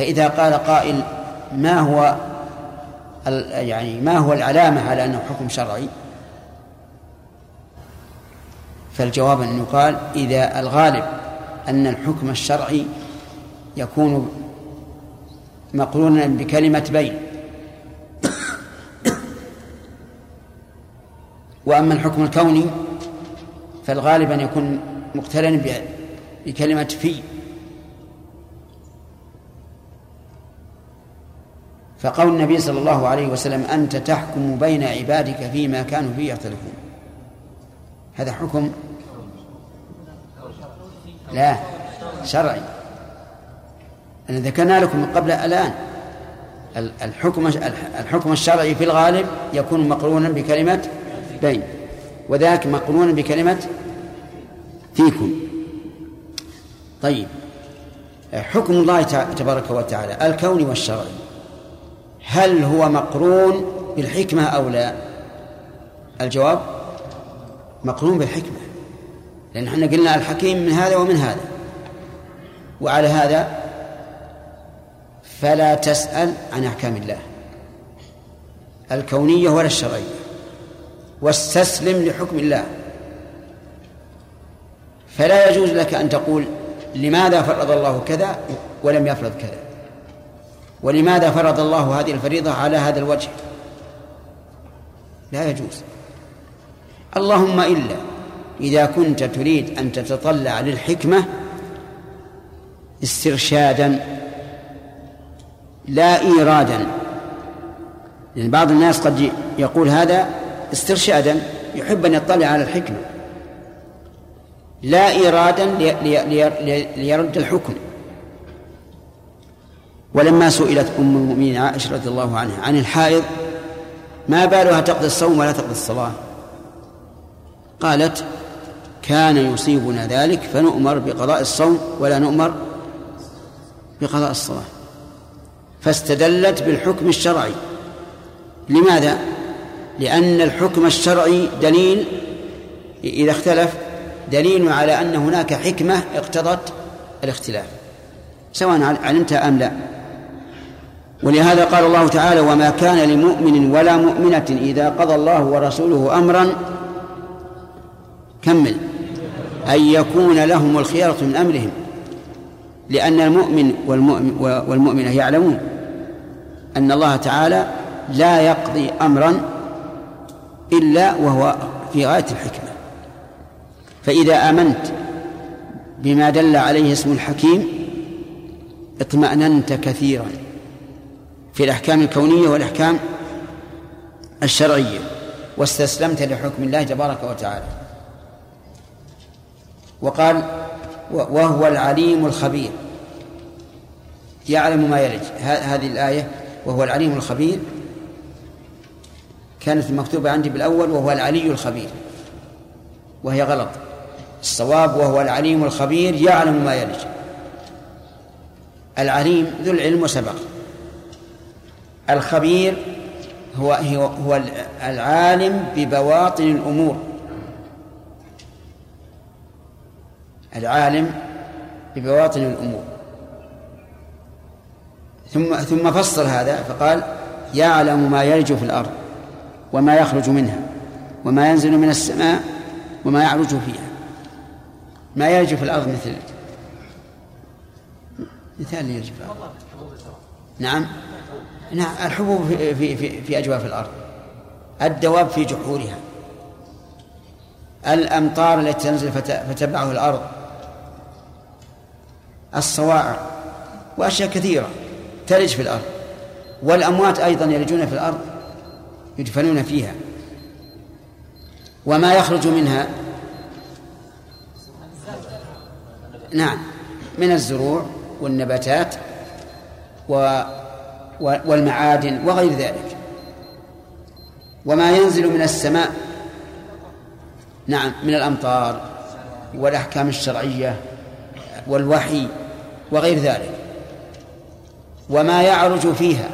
فإذا قال قائل ما هو يعني ما هو العلامة على أنه حكم شرعي؟ فالجواب أن يقال إذا الغالب أن الحكم الشرعي يكون مقرونا بكلمة بين. وأما الحكم الكوني فالغالب أن يكون مقترنا بكلمة في. فقول النبي صلى الله عليه وسلم أنت تحكم بين عبادك فيما كانوا فيه يختلفون. هذا حكم لا شرعي. أنا ذكرنا لكم من قبل الآن. الحكم الحكم الشرعي في الغالب يكون مقرونا بكلمة بين وذاك مقرونا بكلمة فيكم. طيب حكم الله تبارك وتعالى الكوني والشرعي هل هو مقرون بالحكمة أو لا؟ الجواب مقرون بالحكمة لأن إحنا قلنا الحكيم من هذا ومن هذا. وعلى هذا فلا تسأل عن أحكام الله الكونية ولا الشرعية. واستسلم لحكم الله. فلا يجوز لك أن تقول لماذا فرض الله كذا ولم يفرض كذا. ولماذا فرض الله هذه الفريضة على هذا الوجه؟ لا يجوز. اللهم إلا إذا كنت تريد أن تتطلع للحكمة استرشادا لا إيرادا. لأن بعض الناس قد يقول هذا استرشادا يحب أن يطلع على الحكمة. لا إيرادا ليرد الحكم. ولما سئلت أم المؤمنين عائشة رضي الله عنها عن الحائض ما بالها تقضي الصوم ولا تقضي الصلاة؟ قالت كان يصيبنا ذلك فنؤمر بقضاء الصوم ولا نؤمر بقضاء الصلاة. فاستدلت بالحكم الشرعي. لماذا؟ لأن الحكم الشرعي دليل إذا اختلف دليل على أن هناك حكمة اقتضت الاختلاف سواء علمت أم لا. ولهذا قال الله تعالى وما كان لمؤمن ولا مؤمنة إذا قضى الله ورسوله أمرا كمل أن يكون لهم الخيارة من أمرهم لأن المؤمن والمؤمن والمؤمنة يعلمون أن الله تعالى لا يقضي أمرا إلا وهو في غاية الحكمة. فإذا آمنت بما دل عليه اسم الحكيم اطمأننت كثيرا. في الأحكام الكونية والأحكام الشرعية واستسلمت لحكم الله تبارك وتعالى. وقال وهو العليم الخبير. يعلم ما يلج. هذه الآية وهو العليم الخبير. كانت مكتوبة عندي بالأول وهو العلي الخبير. وهي غلط. الصواب وهو العليم الخبير. يعلم ما يلج. العليم ذو العلم وسبق الخبير هو هو العالم ببواطن الأمور. العالم ببواطن الأمور. ثم ثم فصل هذا فقال يعلم ما يلج في الأرض وما يخرج منها وما ينزل من السماء وما يعرج فيها. ما يلج في الأرض مثل؟ مثال يلج في الأرض. نعم. نعم الحبوب في, في, في, في أجواف الأرض. الدواب في جحورها. الأمطار التي تنزل فتبعه الأرض. الصواعق. وأشياء كثيرة تلج في الأرض. والأموات أيضا يلجون في الأرض يدفنون فيها. وما يخرج منها نعم من الزروع والنباتات و والمعادن وغير ذلك. وما ينزل من السماء نعم من الأمطار والأحكام الشرعية والوحي وغير ذلك. وما يعرج فيها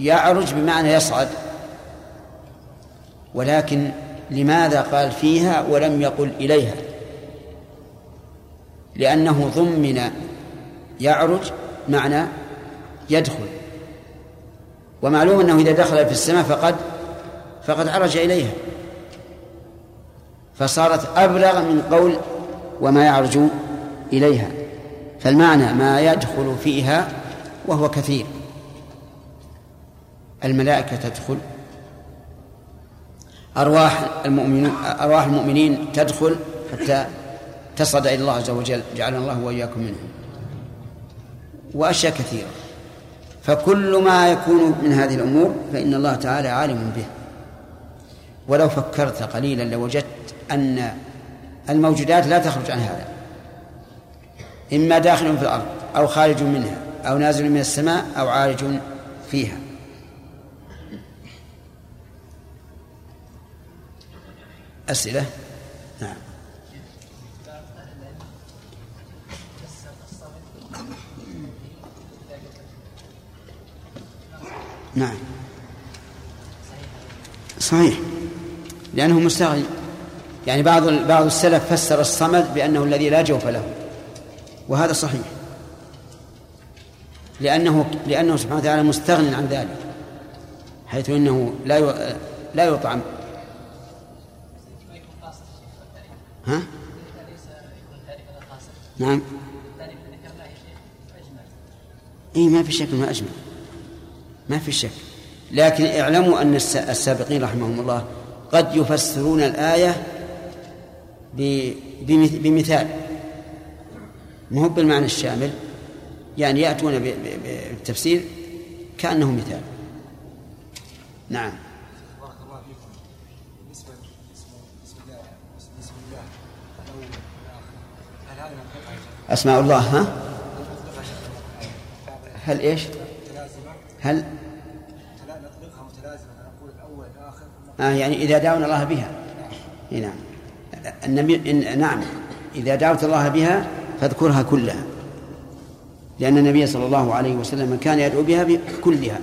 يعرج بمعنى يصعد. ولكن لماذا قال فيها ولم يقل إليها؟ لأنه ضمن يعرج معنى يدخل. ومعلوم أنه إذا دخل في السماء فقد فقد عرج إليها. فصارت أبلغ من قول وما يعرج إليها. فالمعنى ما يدخل فيها وهو كثير. الملائكة تدخل. أرواح المؤمنين أرواح المؤمنين تدخل حتى تصعد إلى الله عز وجل. جعلنا الله وإياكم منهم. وأشياء كثيرة. فكل ما يكون من هذه الأمور فإن الله تعالى عالم به. ولو فكرت قليلا لوجدت أن الموجودات لا تخرج عن هذا. إما داخل في الأرض أو خارج منها أو نازل من السماء أو عارج فيها. أسئلة؟ نعم. نعم. صحيح. لأنه مستغني يعني بعض بعض السلف فسر الصمد بأنه الذي لا جوف له. وهذا صحيح. لأنه لأنه سبحانه وتعالى مستغن عن ذلك. حيث إنه لا لا يطعم. ها؟ نعم. اي ما في شك ما أجمل. ما في شك. لكن اعلموا أن السابقين رحمهم الله قد يفسرون الآية بمثال. ما هو بالمعنى الشامل؟ يعني يأتون بالتفسير كأنه مثال. نعم. أسماء الله ها هل إيش هل نطلقها متلازمة نقول الأول الآخر آه يعني إذا دعونا الله بها. نعم. النبي نعم. إذا دعوت الله بها فاذكرها كلها. لأن النبي صلى الله عليه وسلم كان يدعو بها كلها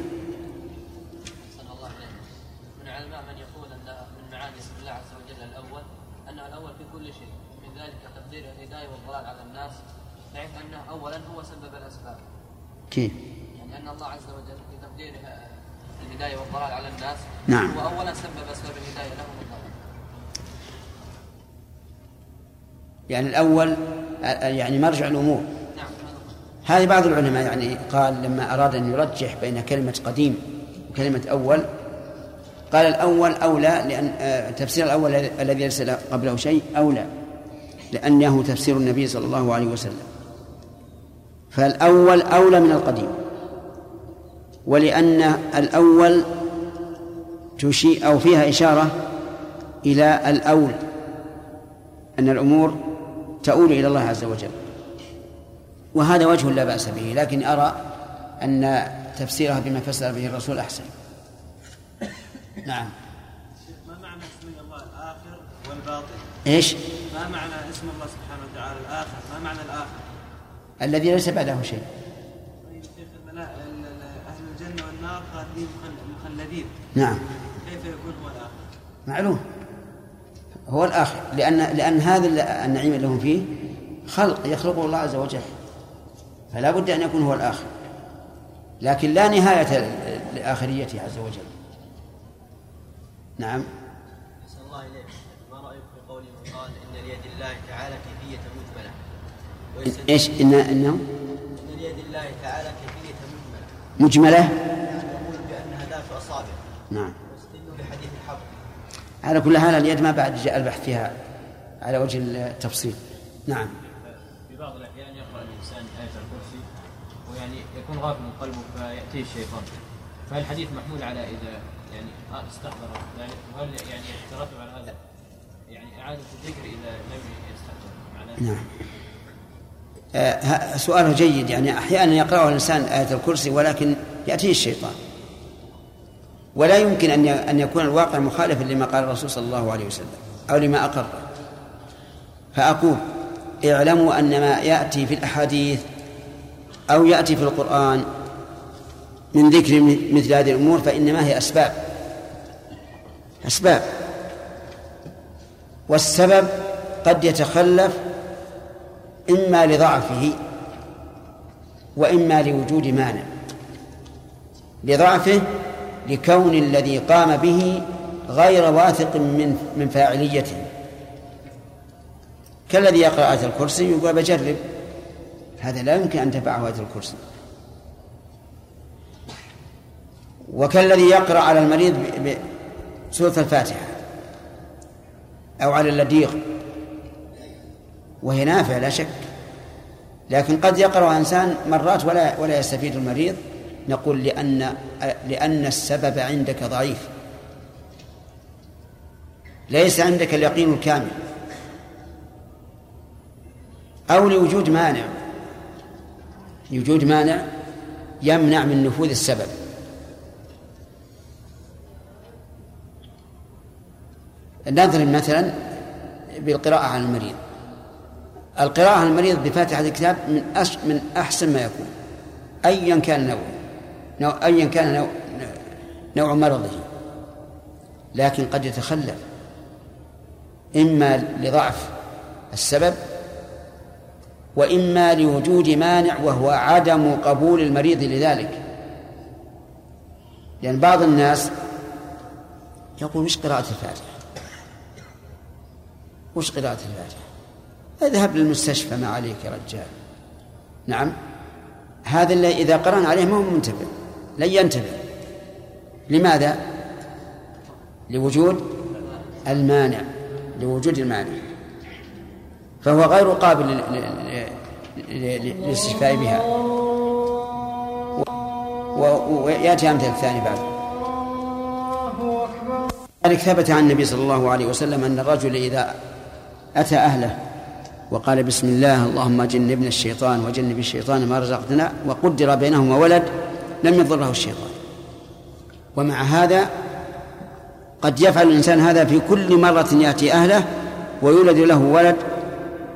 كيف؟ يعني أن الله عز وجل في تقديره الهداية والضلال على الناس نعم. هو أولا سبب أسباب الهداية لهم يعني الأول يعني مرجع الأمور. نعم هذه بعض العلماء يعني قال لما أراد أن يرجح بين كلمة قديم وكلمة أول قال الأول أولى لأن آه، تفسير الأول الذي ليس قبله شيء أولى لأنه تفسير النبي صلى الله عليه وسلم. فالأول أولى من القديم ولأن الأول تشيء أو فيها إشارة إلى الأول أن الأمور تؤول إلى الله عز وجل. وهذا وجه لا بأس به لكن أرى أن تفسيرها بما فسر به الرسول أحسن. نعم. ما معنى اسم الله الآخر والباطن؟ إيش؟ ما معنى اسم الله سبحانه وتعالى الآخر؟ ما معنى الآخر؟ الذي ليس بعده شيء. طيب أهل الجنة والنار خالدين مخلدين. نعم كيف يكون هو الآخر معلوم. هو الآخر. لأن لأن هذا النعيم اللي هم فيه خلق يخلقه الله عز وجل. فلا بد أن يكون هو الآخر. لكن لا نهاية لآخريته عز وجل. نعم. أحسن الله إليك. ما رأيك في قول من قال إن ليد الله تعالى كيفية مجملة؟ إيش؟ إن إنه؟ إن ليد الله تعالى كيفية مجملة. مجملة؟ يعني يقول بأنها ذات أصابع. نعم. على كل حال اليد ما بعد جاء البحث فيها على وجه التفصيل. نعم. في بعض الأحيان يقرأ الإنسان آية الكرسي ويعني يكون غافل من قلبه فيأتيه الشيطان. فهل الحديث محمول على إذا يعني استحضر ذلك؟ وهل يعني يترتب على هذا؟ يعني إعادة الذكر إذا لم يستحضر معناه؟ نعم. آه سؤاله جيد. يعني أحيانا يقرأه الإنسان آية الكرسي ولكن يأتيه الشيطان. ولا يمكن أن أن يكون الواقع مخالفا لما قال الرسول صلى الله عليه وسلم أو لما أقر. فأقول اعلموا أن ما يأتي في الأحاديث أو يأتي في القرآن من ذكر مثل هذه الأمور فإنما هي أسباب. أسباب. والسبب قد يتخلف إما لضعفه وإما لوجود مانع. لضعفه لكون الذي قام به غير واثق من من فاعليته. كالذي يقرأ آية الكرسي يقول بجرب. هذا لا يمكن أن تنفعه آية الكرسي. وكالذي يقرأ على المريض بسورة الفاتحة أو على اللديغ. وهي نافعة لا شك. لكن قد يقرأ إنسان مرات ولا ولا يستفيد المريض. نقول لأن لأن السبب عندك ضعيف. ليس عندك اليقين الكامل. أو لوجود مانع. لوجود مانع يمنع من نفوذ السبب. نضرب مثلا بالقراءة على المريض. القراءة على المريض بفاتحة الكتاب من من أحسن ما يكون. أيا كان نوعه نوع أيا كان نوع, نوع مرضه لكن قد يتخلف. إما لضعف السبب وإما لوجود مانع وهو عدم قبول المريض لذلك. لأن بعض الناس يقول وش قراءة الفاتحة؟ وش قراءة الفاتحة؟ اذهب للمستشفى ما عليك يا رجال. نعم. هذا اللي إذا قرأنا عليه ما هو منتبه. لن ينتبه. لماذا؟ لوجود المانع لوجود المانع. فهو غير قابل للاستشفاء بها. وياتي أمثلة الثاني بعد. ذلك ثبت عن النبي صلى الله عليه وسلم أن الرجل إذا أتى أهله وقال بسم الله اللهم جنبنا الشيطان وجنب الشيطان ما رزقتنا وقدر بينهما ولد لم يضره الشيطان. ومع هذا قد يفعل الإنسان هذا في كل مرة يأتي أهله ويولد له ولد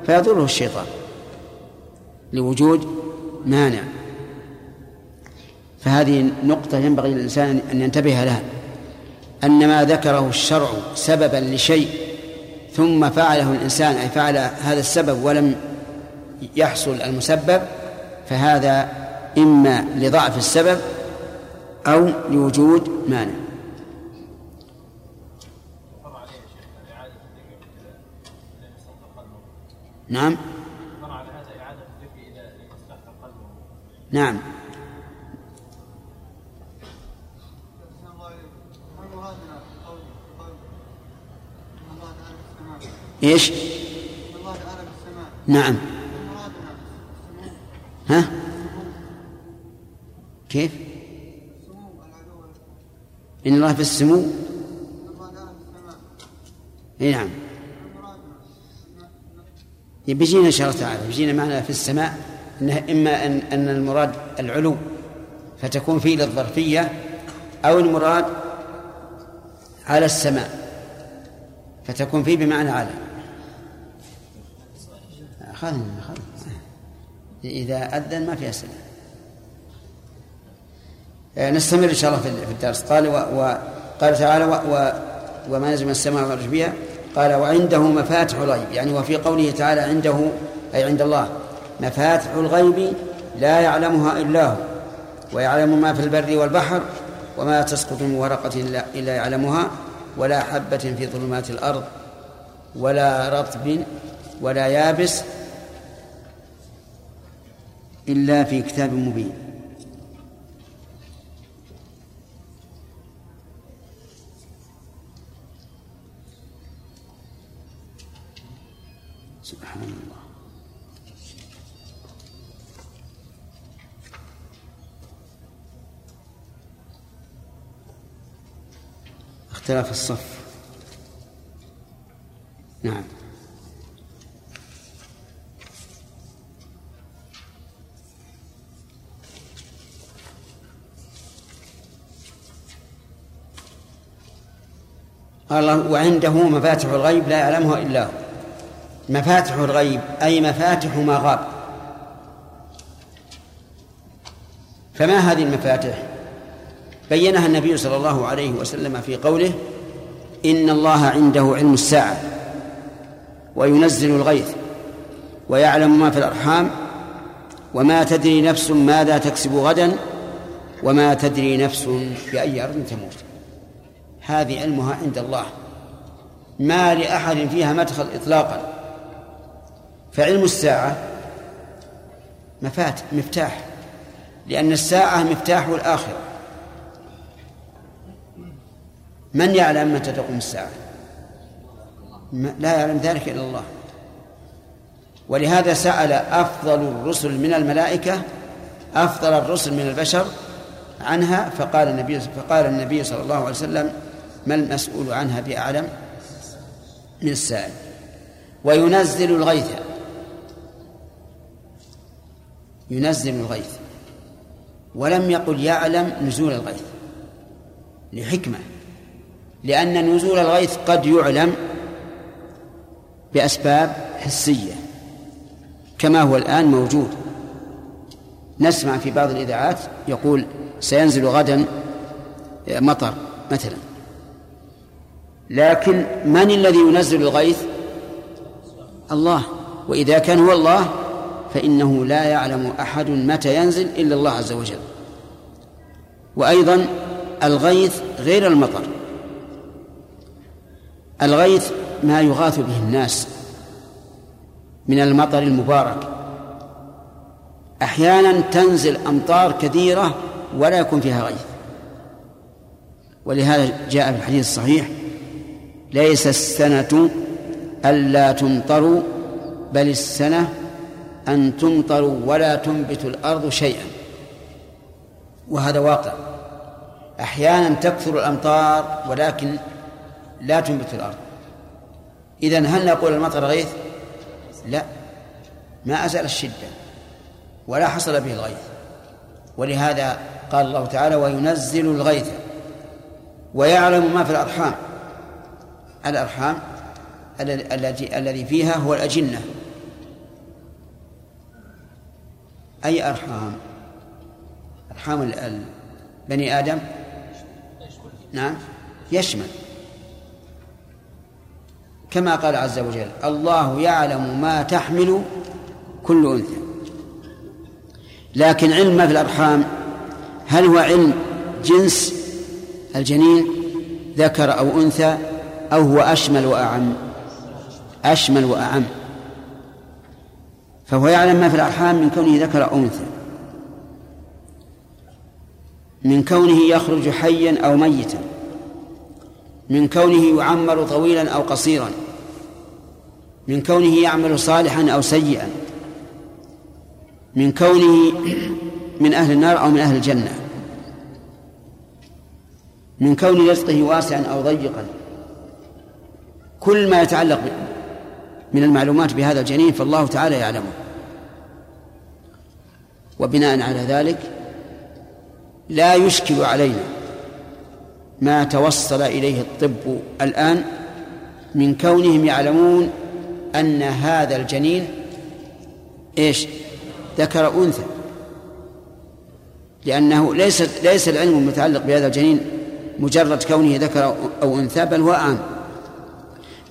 فيضره الشيطان لوجود مانع. فهذه نقطة ينبغي للإنسان أن ينتبه لها أن ما ذكره الشرع سببا لشيء ثم فعله الإنسان أي فعل هذا السبب ولم يحصل المسبب فهذا إما لضعف السبب أو لوجود مانع نعم نعم إيش؟ نعم ها؟ كيف؟ إن الله في السمو إي نعم. بيجينا إن شاء الله تعالى بيجينا معنا في السماء انه إما ان أن المراد العلو فتكون فيه للظرفية أو المراد على السماء فتكون فيه بمعنى على. أخذنا أخذنا إذا أذن ما في أسئلة. نستمر إن شاء الله في الدرس. قال وقال تعالى و وما نزل من السماء والأرض بها قال وعنده مفاتح الغيب يعني وفي قوله تعالى عنده أي عند الله مفاتح الغيب لا يعلمها إلا هو ويعلم ما في البر والبحر وما تسقط من ورقة إلا يعلمها ولا حبة في ظلمات الأرض ولا رطب ولا يابس إلا في كتاب مبين. اختلاف الصف. نعم. قال وعنده مفاتح الغيب لا يعلمها إلا هو. مفاتح الغيب أي مفاتح ما غاب. فما هذه المفاتح؟ بينها النبي صلى الله عليه وسلم في قوله إن الله عنده علم الساعة وينزل الغيث ويعلم ما في الأرحام وما تدري نفس ماذا تكسب غدا وما تدري نفس بأي أرض تموت. هذه علمها عند الله. ما لأحد فيها مدخل إطلاقا. فعلم الساعة مفات مفتاح لأن الساعة مفتاح الآخرة. من يعلم متى تقوم الساعة؟ لا يعلم ذلك إلا الله. ولهذا سأل أفضل الرسل من الملائكة أفضل الرسل من البشر عنها فقال النبي فقال النبي صلى الله عليه وسلم ما المسؤول عنها بأعلم من السائل؟ وينزل الغيث. ينزل الغيث. ولم يقل يعلم نزول الغيث. لحكمة. لأن نزول الغيث قد يعلم بأسباب حسية كما هو الآن موجود. نسمع في بعض الإذاعات يقول سينزل غدا مطر مثلا. لكن من الذي ينزل الغيث؟ الله. وإذا كان هو الله فإنه لا يعلم أحد متى ينزل إلا الله عز وجل. وأيضا الغيث غير المطر. الغيث ما يغاث به الناس من المطر المبارك. أحيانا تنزل أمطار كثيرة ولا يكون فيها غيث. ولهذا جاء في الحديث الصحيح ليس السنة ألا تمطروا بل السنة أن تمطروا ولا تنبت الأرض شيئا. وهذا واقع. أحيانا تكثر الأمطار ولكن لا تنبت الأرض. اذا هل نقول المطر غيث؟ لا. ما أزال الشدة ولا حصل به الغيث. ولهذا قال الله تعالى وينزل الغيث. ويعلم ما في الأرحام. الأرحام الذي الذي فيها هو الأجنة. أي أرحام؟ أرحام بني آدم؟ نعم. يشمل. كما قال عز وجل الله يعلم ما تحمل كل أنثى. لكن علم ما في الأرحام؟ هل هو علم جنس الجنين ذكر أو أنثى أو هو أشمل وأعم؟ أشمل وأعم. فهو يعلم ما في الأرحام من كونه ذكر أو أنثى. من كونه يخرج حيا أو ميتا. من كونه يعمر طويلا أو قصيرا. من كونه يعمل صالحا أو سيئا من كونه من أهل النار أو من أهل الجنة من كون رزقه واسعا أو ضيقا. كل ما يتعلق من المعلومات بهذا الجنين فالله تعالى يعلمه. وبناء على ذلك لا يشكل علينا ما توصل إليه الطب الآن من كونهم يعلمون أن هذا الجنين إيش؟ ذكر أنثى. لأنه ليس ليس العلم المتعلق بهذا الجنين مجرد كونه ذكر أو أنثى بل هو عام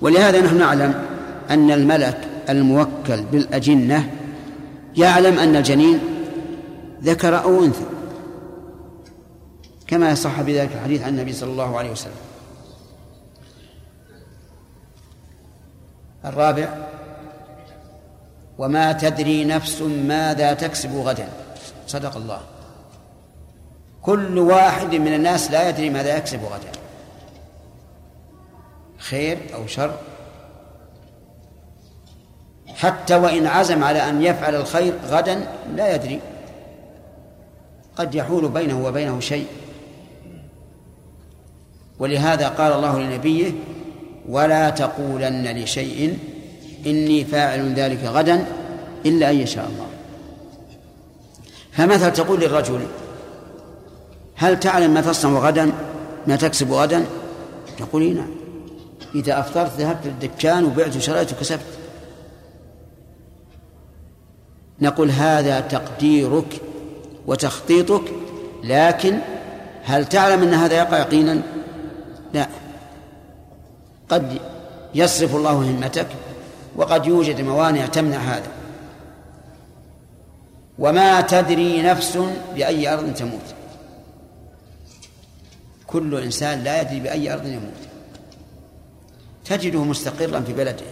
ولهذا نحن نعلم أن الملك الموكل بالأجنة يعلم أن الجنين ذكر أو أنثى. كما صح بذلك الحديث عن النبي صلى الله عليه وسلم. الرابع وما تدري نفس ماذا تكسب غدا. صدق الله. كل واحد من الناس لا يدري ماذا يكسب غدا. خير أو شر. حتى وإن عزم على أن يفعل الخير غدا لا يدري. قد يحول بينه وبينه شيء. ولهذا قال الله لنبيه ولا تقولن لشيء إني فاعل ذلك غدا إلا أن يشاء الله. فمثلا تقول للرجل هل تعلم ما تصنع غدا؟ ما تكسب غدا؟ تقول نعم. إذا أفطرت ذهبت للدكان وبعت وشريت وكسبت. نقول هذا تقديرك وتخطيطك لكن هل تعلم أن هذا يقع يقينا؟ لا. قد يصرف الله همتك وقد يوجد موانع تمنع هذا. وما تدري نفس بأي أرض تموت. كل إنسان لا يدري بأي أرض يموت. تجده مستقرا في بلده.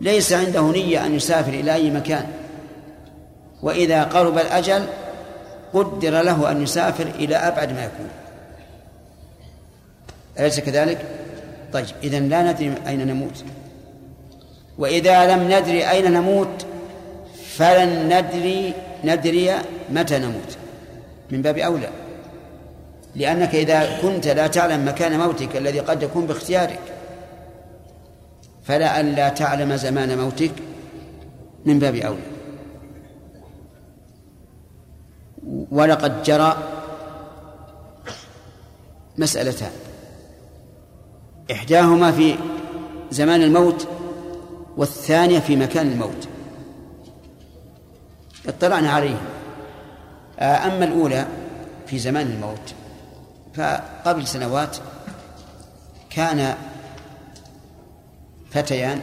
ليس عنده نية أن يسافر إلى أي مكان. وإذا قرب الأجل قدر له أن يسافر إلى أبعد ما يكون. أليس كذلك؟ طيب إذا لا ندري أين نموت. وإذا لم ندري أين نموت فلن ندري ندري متى نموت. من باب أولى. لأنك إذا كنت لا تعلم مكان موتك الذي قد يكون باختيارك فلا أن لا تعلم زمان موتك. من باب أولى. ولقد جرى مسألتان. إحداهما في زمان الموت والثانية في مكان الموت. اطلعنا عليهم. أما الأولى في زمان الموت فقبل سنوات كان فتيان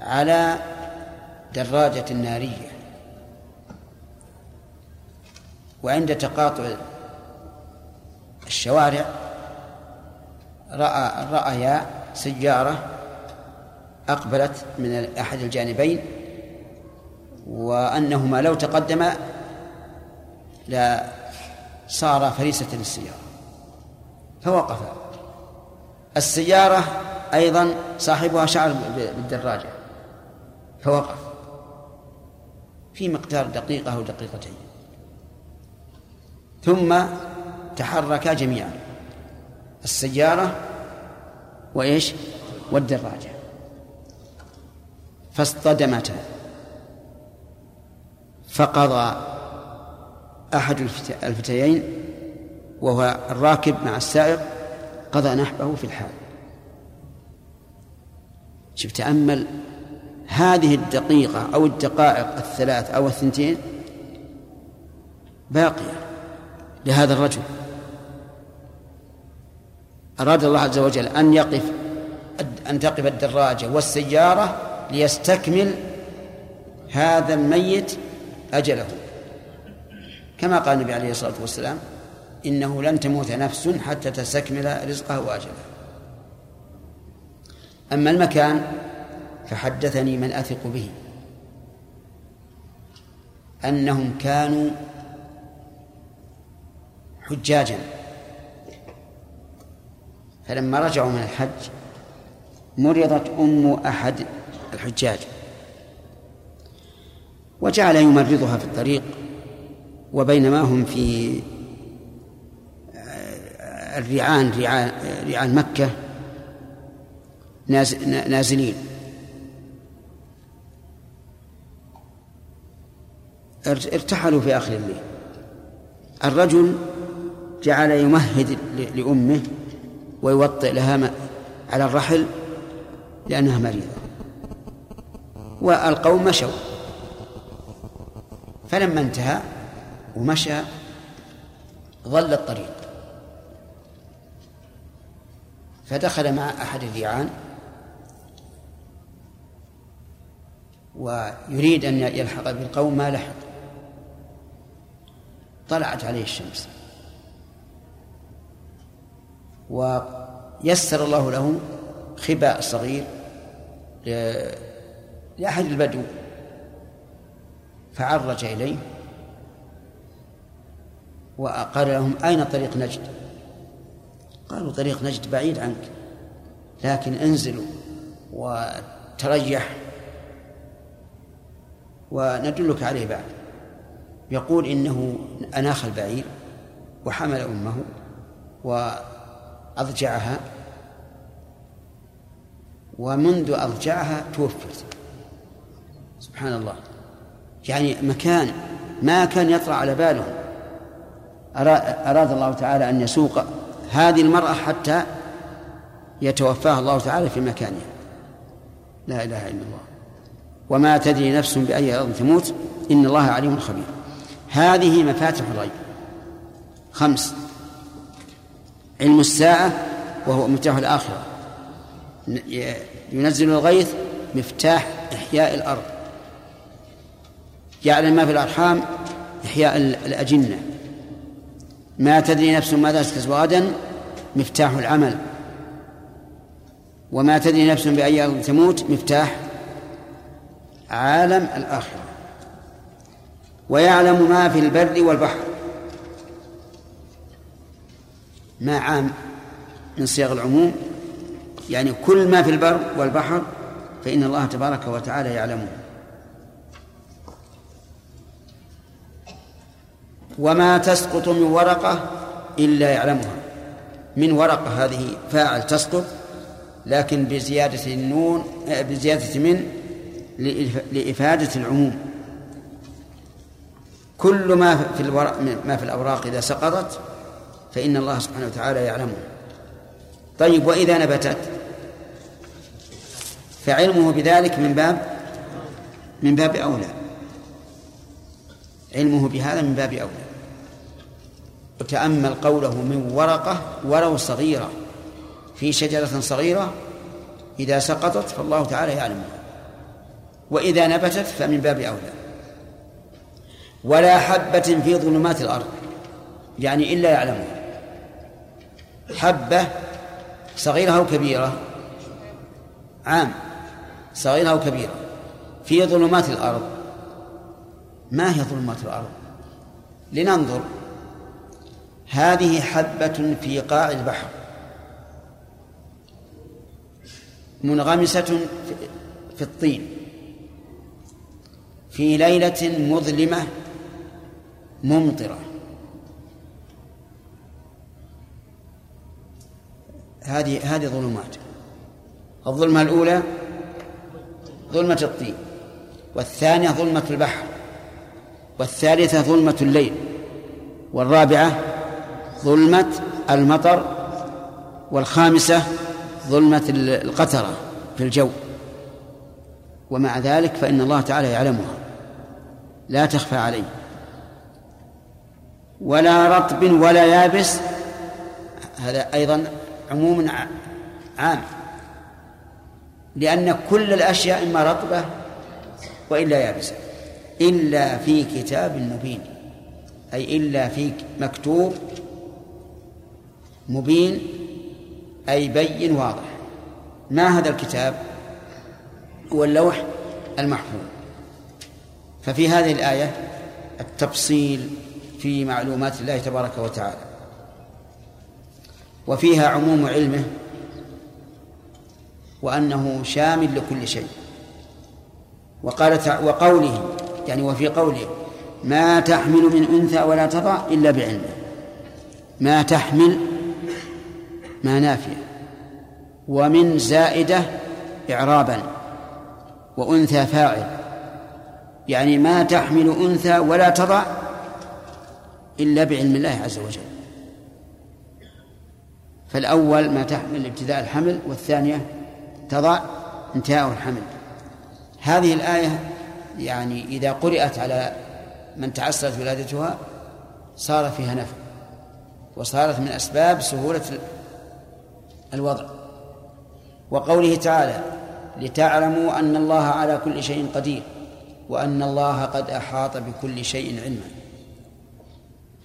على دراجة نارية وعند تقاطع الشوارع رأى رأيا سيارة أقبلت من أحد الجانبين وأنهما لو تقدما لا صار فريسة للسيارة فوقفا السيارة أيضا صاحبها شعر بالدراجة فوقف. في مقدار دقيقة أو دقيقتين. ثم تحركا جميعا. السيارة وإيش؟ والدراجة. فاصطدمتا. فقضى أحد الفتيين وهو الراكب مع السائق قضى نحبه في الحال. شوف تأمل هذه الدقيقة أو الدقائق الثلاث أو الثنتين باقية لهذا الرجل. أراد الله عز وجل أن يقف أن تقف الدراجة والسيارة ليستكمل هذا الميت أجله. كما قال النبي عليه الصلاة والسلام إنه لن تموت نفس حتى تستكمل رزقه وأجله. أما المكان فحدثني من أثق به أنهم كانوا حجاجا. فلما رجعوا من الحج مرضت أم أحد الحجاج وجعل يمرضها في الطريق وبينما هم في الريعان ريعان, ريعان مكة نازلين. ارتحلوا في آخر الليل. الرجل جعل يمهد لأمه ويوطئ لها على الرحل لأنها مريضة. والقوم مشوا. فلما انتهى ومشى ظل الطريق. فدخل مع أحد الريعان ويريد أن يلحق بالقوم ما لحق. طلعت عليه الشمس. ويسر الله له خباء صغير لأحد البدو فعرج إليه وقال لهم أين طريق نجد؟ قالوا طريق نجد بعيد عنك لكن انزلوا وتريح وندلك عليه بعد. يقول إنه أناخ البعير وحمل أمه وأضجعها ومنذ أضجعها توفت. سبحان الله. يعني مكان ما كان يطرأ على بالهم أراد الله تعالى أن يسوق هذه المرأة حتى يتوفاها الله تعالى في مكانها. لا إله إلا الله. وما تدري نفس بأي أرض تموت. إن الله عليم خبير. هذه مفاتح الغيب. خمس علم الساعة وهو مفتاح الآخرة. ينزل الغيث مفتاح إحياء الأرض. يعلم ما في الأرحام إحياء الأجنة. ما تدري نفس ماذا تكسب غدا مفتاح العمل. وما تدري نفس بأي أرض تموت مفتاح عالم الآخرة. ويعلم ما في البر والبحر. ما عام من صيغ العموم يعني كل ما في البر والبحر فإن الله تبارك وتعالى يعلمه. وما تسقط من ورقة إلا يعلمها. من ورقة هذه فاعل تسقط لكن بزيادة النون بزيادة من لإفادة العموم. كل ما في الورق ما في الأوراق إذا سقطت فإن الله سبحانه وتعالى يعلمه. طيب وإذا نبتت؟ فعلمه بذلك من باب من باب أولى. علمه بهذا من باب أولى. وتأمل قوله من ورقة ولو صغيرة. في شجرة صغيرة إذا سقطت فالله تعالى يعلمها. وإذا نبتت فمن باب أولى. ولا حبة في ظلمات الأرض. يعني إلا يعلمها. حبة صغيرة أو كبيرة؟ عام. صغيرة أو كبيرة. في ظلمات الأرض. ما هي ظلمات الأرض؟ لننظر. هذه حبة في قاع البحر. منغمسة في الطين. في ليلة مظلمة ممطرة. هذه هذه ظلمات. الظلمة الأولى ظلمة الطين والثانية ظلمة البحر والثالثة ظلمة الليل والرابعة ظلمة المطر والخامسة ظلمة القترة في الجو. ومع ذلك فإن الله تعالى يعلمها. لا تخفى عليه. ولا رطب ولا يابس هذا أيضا عموم عام. لأن كل الأشياء إما رطبة وإلا يابسة. إلا في كتاب مبين. أي إلا في مكتوب مبين. أي بين واضح. ما هذا الكتاب؟ هو اللوح المحفوظ. ففي هذه الآية التفصيل في معلومات الله تبارك وتعالى. وفيها عموم علمه وأنه شامل لكل شيء. وقال وقوله يعني وفي قوله ما تحمل من أنثى ولا تضع إلا بعلمه. ما تحمل ما نافية. ومن زائدة إعرابا وأنثى فاعل. يعني ما تحمل أنثى ولا تضع إلا بعلم الله عز وجل. فالأول ما تحمل ابتداء الحمل والثانية تضع انتهاء الحمل. هذه الآية يعني إذا قرأت على من تعسرت ولادتها صار فيها نفع وصارت من أسباب سهولة الوضع. وقوله تعالى لتعلموا أن الله على كل شيء قدير وأن الله قد أحاط بكل شيء علما.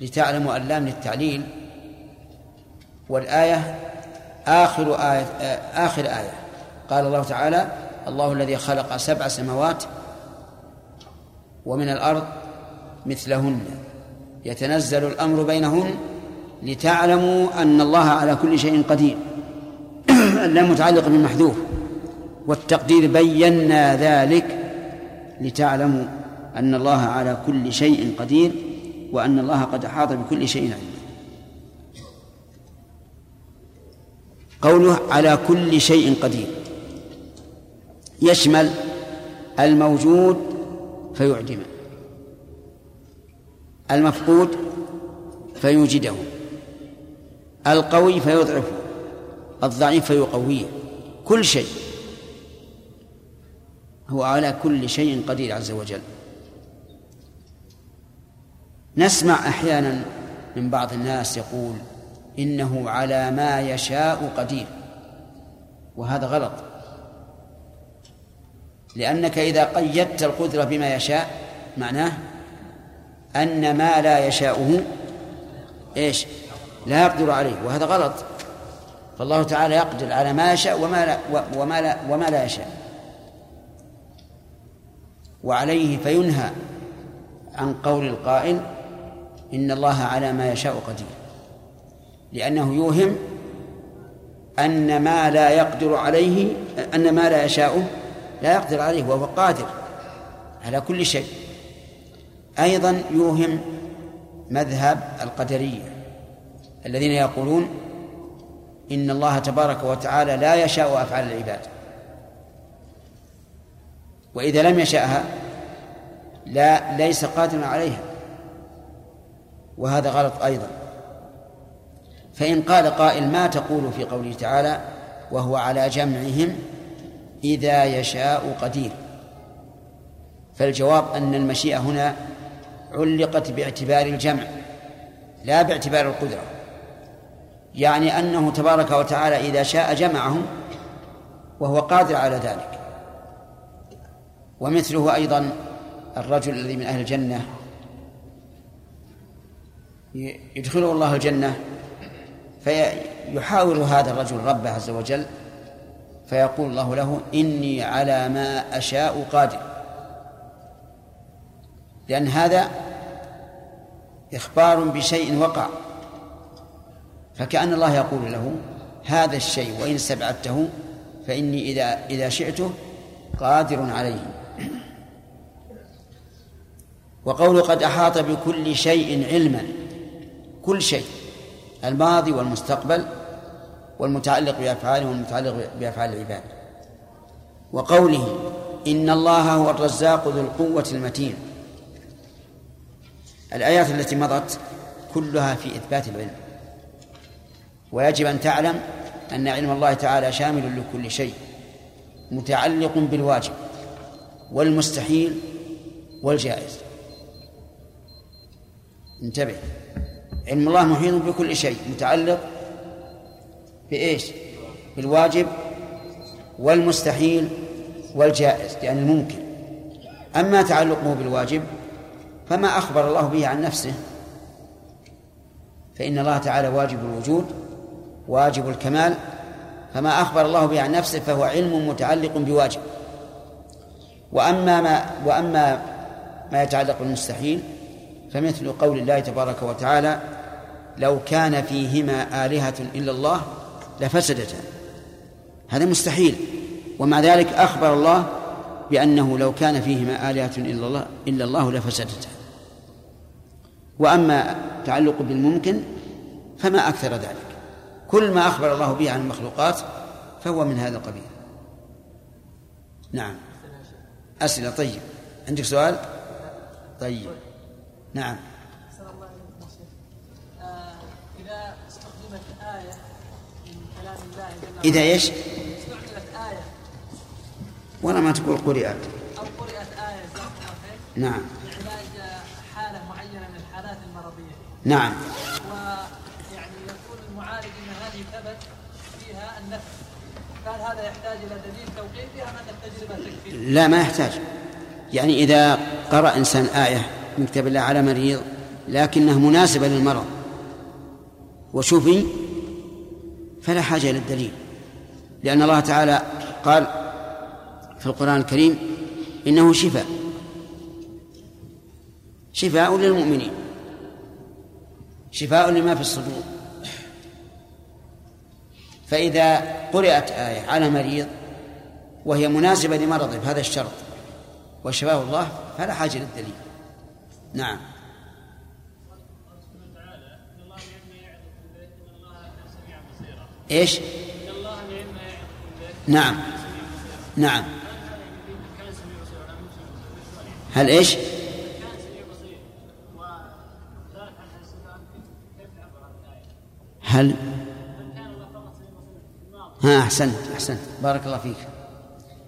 لتعلموا اللام للتعليل والآية آخر آية آخر آية. قال الله تعالى الله الذي خلق سبع سماوات ومن الأرض مثلهن. يتنزل الأمر بينهن لتعلموا أن الله على كل شيء قدير. اللام متعلقة بالمحذوف. والتقدير بينا ذلك لتعلموا أن الله على كل شيء قدير وأن الله قد أحاط بكل شيء علما قوله على كل شيء قدير. يشمل الموجود فيعدمه المفقود فيوجده. القوي فيضعفه الضعيف فيقويه. كل شيء. هو على كل شيء قدير عز وجل. نسمع أحيانا من بعض الناس يقول إنه على ما يشاء قدير. وهذا غلط. لأنك إذا قيدت القدرة بما يشاء معناه أن ما لا يشاؤه إيش؟ لا يقدر عليه. وهذا غلط. فالله تعالى يقدر على ما يشاء وما لا وما لا وما لا يشاء. وعليه فينهى عن قول القائل إن الله على ما يشاء قدير. لأنه يوهم أن ما لا يقدر عليه أن ما لا يشاءه لا يقدر عليه وهو قادر على كل شيء. أيضا يوهم مذهب القدرية الذين يقولون إن الله تبارك وتعالى لا يشاء أفعال العباد. وإذا لم يشأها لا ليس قادرا عليها. وهذا غلط أيضا. فإن قال قائل ما تقول في قوله تعالى وهو على جمعهم إذا يشاء قدير. فالجواب أن المشيئة هنا علقت باعتبار الجمع لا باعتبار القدرة. يعني أنه تبارك وتعالى إذا شاء جمعهم وهو قادر على ذلك. ومثله أيضا الرجل الذي من أهل الجنة يدخله الله الجنة فيحاور هذا الرجل ربه عز وجل فيقول الله له إني على ما أشاء قادر. لأن هذا إخبار بشيء وقع. فكأن الله يقول له هذا الشيء وإن استبعدته فإني إذا إذا شئته قادر عليه. وقوله قد أحاط بكل شيء علما كل شيء. الماضي والمستقبل والمتعلق بأفعاله والمتعلق بأفعال العباد. وقوله إن الله هو الرزاق ذو القوة المتين. الآيات التي مضت كلها في إثبات العلم. ويجب أن تعلم أن علم الله تعالى شامل لكل شيء متعلق بالواجب والمستحيل والجائز. انتبه. علم الله محيط بكل شيء متعلق بإيش؟ بالواجب والمستحيل والجائز يعني الممكن. أما تعلقه بالواجب فما أخبر الله به عن نفسه. فإن الله تعالى واجب الوجود واجب الكمال. فما أخبر الله به عن نفسه فهو علم متعلق بواجب. وأما ما وأما ما يتعلق بالمستحيل فمثل قول الله تبارك وتعالى لو كان فيهما آلهة إلا الله لفسدتا. هذا مستحيل. ومع ذلك أخبر الله بأنه لو كان فيهما آلهة إلا الله إلا الله لفسدتا. وأما تعلق بالممكن فما أكثر ذلك. كل ما أخبر الله به عن المخلوقات فهو من هذا القبيل. نعم. أسئلة طيب. عندك سؤال؟ طيب. نعم. إذا استخدمت آية من كلام الله إذا إيش؟ استعملت آية. ولا ما تقول قرئت. أو قرأت آية الله نعم. لعلاج حالة معينة من الحالات المرضية. نعم. ويعني يقول المعالج أن هذه ثبت فيها النفس. قال هذا يحتاج إلى دليل توقيفي أم أن التجربة تكفي؟ لا ما يحتاج. يعني إذا قرأ إنسان آية من كتاب الله على مريض لكنها مناسبة للمرض. وشفي فلا حاجة إلى الدليل. لأن الله تعالى قال في القرآن الكريم إنه شفاء. شفاء للمؤمنين. شفاء لما في الصدور. فإذا قرأت آية على مريض وهي مناسبة لمرضه بهذا الشرط وشفاه الله فلا حاجة للدليل نعم. إيش؟ نعم. نعم. هل إيش؟ هل؟ ها أحسنت أحسنت. بارك الله فيك.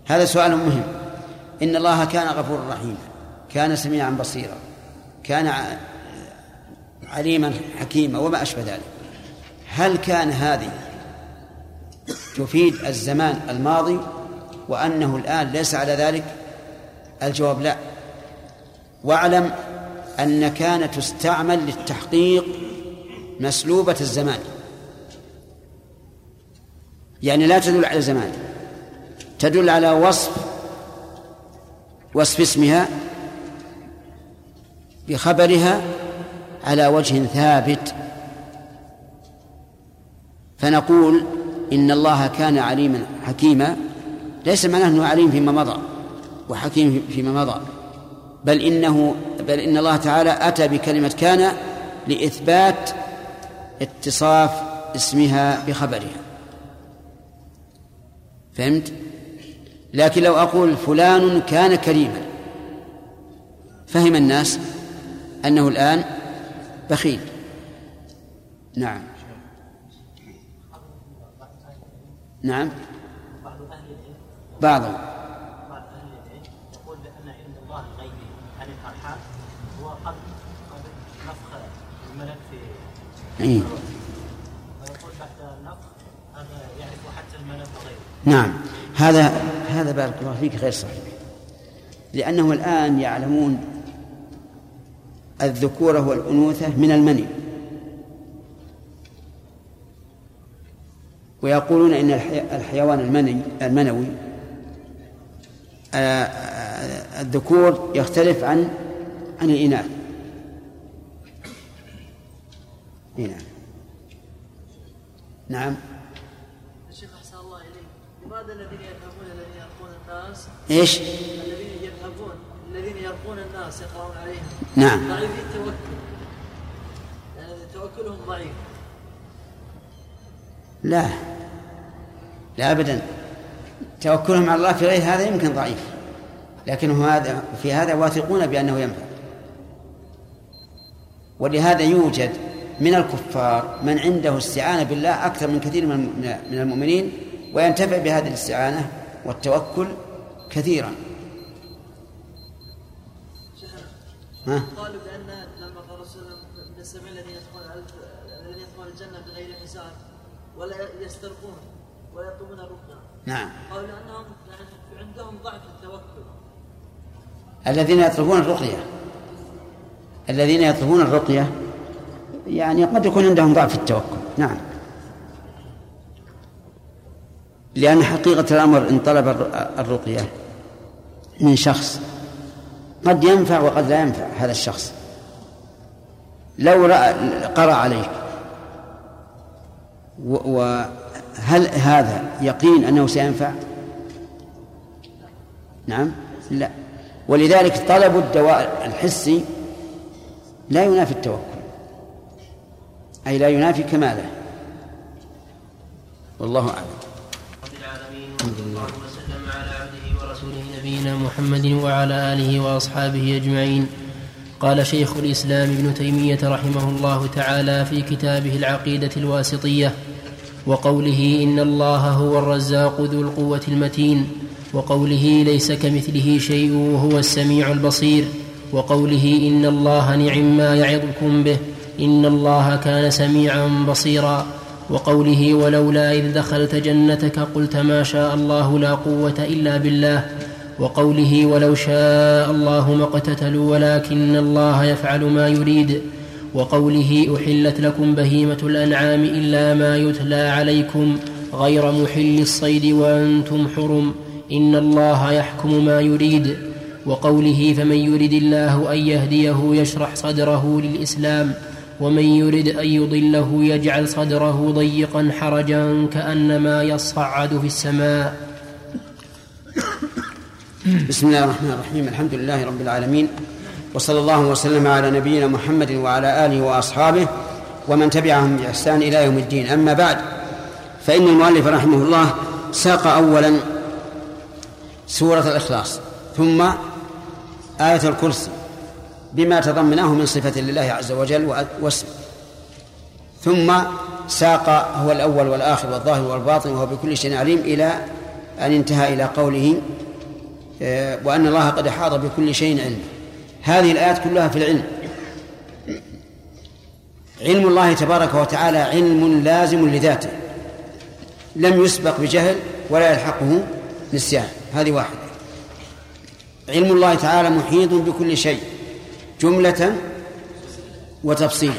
هذا سؤال مهم. إن الله كان غفورا رحيما. كان سميعا بصيرا. كان عليما حكيما وما أشبه ذلك. هل كان هذه تفيد الزمان الماضي وأنه الآن ليس على ذلك؟ الجواب لا. واعلم أن كان تستعمل للتحقيق مسلوبة الزمان. يعني لا تدل على زمان تدل على وصف وصف اسمها بخبرها على وجه ثابت. فنقول إن الله كان عليما حكيما ليس معناه أنه عليم فيما مضى وحكيم فيما مضى بل إنه بل إن الله تعالى أتى بكلمة كان لإثبات اتصاف اسمها بخبرها. فهمت؟ لكن لو أقول فلان كان كريما فهم الناس؟ أنه الآن بخيل. نعم. نعم. بعضهم. إيه؟ نعم. هذا هذا بارك الله فيك غير صحيح. لأنه الآن يعلمون الذكورة والأنوثة من المني. ويقولون إن الحي- الحيوان المني المنوي الذكور يختلف عن عن الإناث. نعم نعم. الشيخ أحسن الله إليك. لماذا الذين يذهبون الذين يرقون الناس إيش؟ يرقون الناس يقرأون عليهم. نعم. ضعيفي التوكل. يعني توكلهم ضعيف. لا. لا ابدا. توكلهم على الله في غير هذا يمكن ضعيف. لكنه هذا في هذا واثقون بأنه ينفع. ولهذا يوجد من الكفار من عنده استعانة بالله أكثر من كثير من من المؤمنين وينتفع بهذه الاستعانة والتوكل كثيرا. ها؟ قالوا بأن لما قال الرسول من السبعين الذين يدخلون الذين يدخلون الجنة بغير حساب ولا يسترقون ولا يطلبون الرقية. نعم. قالوا يعني عندهم ضعف التوكل. الذين يطلبون الرقية. الذين يطلبون الرقية يعني قد يكون عندهم ضعف التوكل. نعم. لأن حقيقة الأمر إن طلب الر- الرقية من شخص قد ينفع وقد لا ينفع هذا الشخص. لو رأى قرأ عليك. وهل هذا يقين أنه سينفع؟ نعم. لا. ولذلك طلب الدواء الحسي لا ينافي التوكل. أي لا ينافي كماله. والله أعلم رب العالمين وصلى الله وسلم على عبده ورسوله نبينا محمد وعلى آله وأصحابه أجمعين. قال شيخ الإسلام ابن تيمية رحمه الله تعالى في كتابه العقيدة الواسطية وقوله إن الله هو الرزاق ذو القوة المتين وقوله ليس كمثله شيء وهو السميع البصير وقوله إن الله نعم ما يعظكم به إن الله كان سميعا بصيرا وقوله ولولا إذ دخلت جنتك قلت ما شاء الله لا قوة إلا بالله وقوله ولو شاء الله ما اقتتلوا ولكن الله يفعل ما يريد وقوله أحلت لكم بهيمة الأنعام إلا ما يتلى عليكم غير محل الصيد وأنتم حرم إن الله يحكم ما يريد وقوله فمن يرد الله أن يهديه يشرح صدره للإسلام ومن يرد أن يضله يجعل صدره ضيقا حرجا كأنما يصعد في السماء. بسم الله الرحمن الرحيم الحمد لله رب العالمين وصلى الله وسلم على نبينا محمد وعلى آله وأصحابه ومن تبعهم بإحسان إلى يوم الدين أما بعد فإن المؤلف رحمه الله ساق أولا سورة الإخلاص ثم آية الكرسي بما تضمناه من صفة لله عز وجل واسمه ثم ساق هو الأول والآخر والظاهر والباطن وهو بكل شيء عليم إلى أن انتهى إلى قوله وأن الله قد أحاط بكل شيء علما هذه الآيات كلها في العلم. علم الله تبارك وتعالى علم لازم لذاته. لم يسبق بجهل ولا يلحقه نسيان. هذه واحدة. علم الله تعالى محيط بكل شيء. جملة وتفصيلا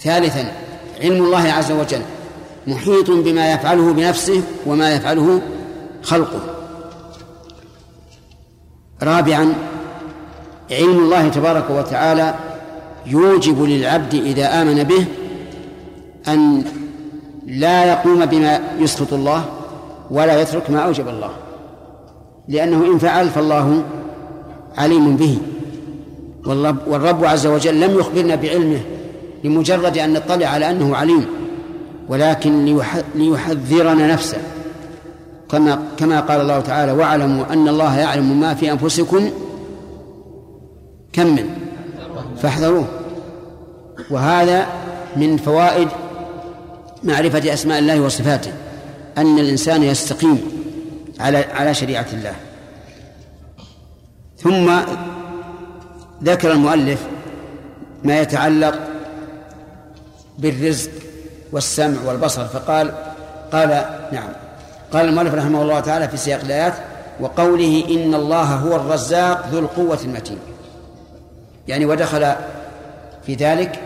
ثالثا علم الله عز وجل محيط بما يفعله بنفسه وما يفعله خلقه. رابعا علم الله تبارك وتعالى يوجب للعبد إذا آمن به أن لا يقوم بما يسخط الله ولا يترك ما أوجب الله. لأنه إن فعل فالله عليم به. والرب, عز وجل لم يخبرنا بعلمه لمجرد أن نطلع على أنه عليم ولكن ليحذرنا نفسه. كما كما قال الله تعالى واعلموا أن الله يعلم ما في أنفسكم كم من؟ فاحذروه. وهذا من فوائد معرفة أسماء الله وصفاته أن الإنسان يستقيم على على شريعة الله. ثم ذكر المؤلف ما يتعلق بالرزق والسمع والبصر فقال قال نعم. قال المؤلف رحمه الله تعالى في سياق الآيات وقوله إن الله هو الرزاق ذو القوة المتين. يعني ودخل في ذلك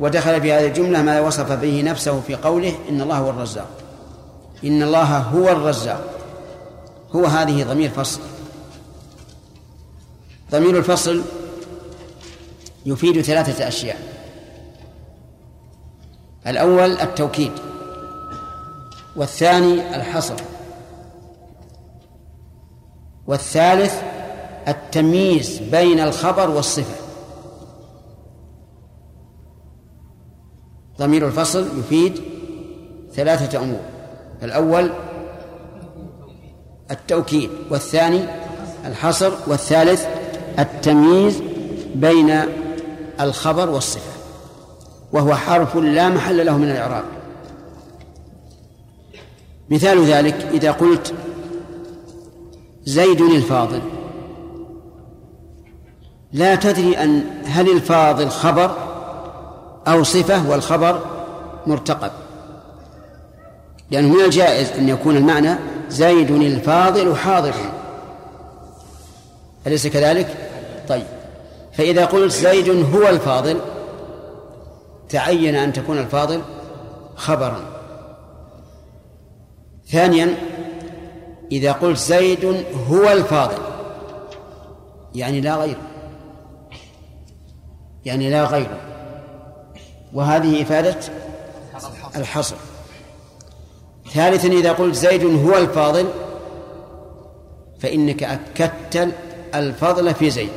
ودخل في هذه الجملة ما وصف به نفسه في قوله إن الله هو الرزاق. إن الله هو الرزاق. هو هذه ضمير فصل. ضمير الفصل يفيد ثلاثة أشياء. الأول التوكيد. والثاني الحصر. والثالث التمييز بين الخبر والصفة. ضمير الفصل يفيد ثلاثة أمور. الأول التوكيد والثاني الحصر والثالث التمييز بين الخبر والصفة. وهو حرف لا محل له من الإعراب. مثال ذلك إذا قلت زيد الفاضل. لا تدري أن هل الفاضل خبر أو صفة والخبر مرتقب. لأنه من الجائز أن يكون المعنى زيد الفاضل حاضر. أليس كذلك؟ طيب. فإذا قلت زيد هو الفاضل تعين أن تكون الفاضل خبرا. ثانيا إذا قلت زيد هو الفاضل يعني لا غير يعني لا غيره. وهذه إفادة الحصر. ثالثا إذا قلت زيد هو الفاضل فإنك أكدت الفضل في زيد.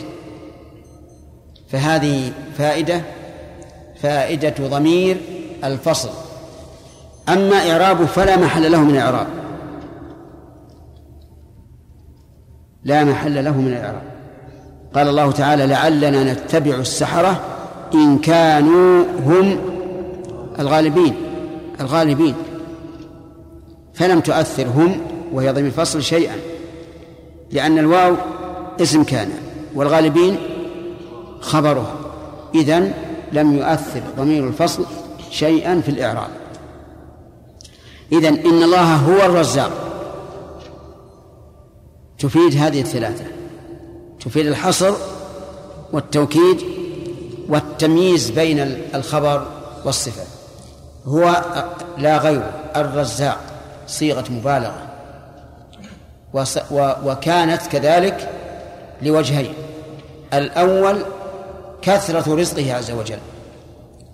فهذه فائدة فائدة ضمير الفصل. أما إعرابه فلا محل له من إعراب. لا محل له من الإعراب قال الله تعالى لعلنا نتبع السحرة إن كانوا هم الغالبين. الغالبين. فلم تؤثر هم وهي ضمير الفصل شيئا. لأن الواو اسم كان والغالبين خبرها. إذن لم يؤثر ضمير الفصل شيئا في الإعراب. إذن إن الله هو الرزاق. تفيد هذه الثلاثة. تفيد الحصر والتوكيد والتمييز بين الخبر والصفة. هو لا غير الرزاق صيغة مبالغة. وكانت كذلك لوجهين. الأول كثرة رزقه عز وجل.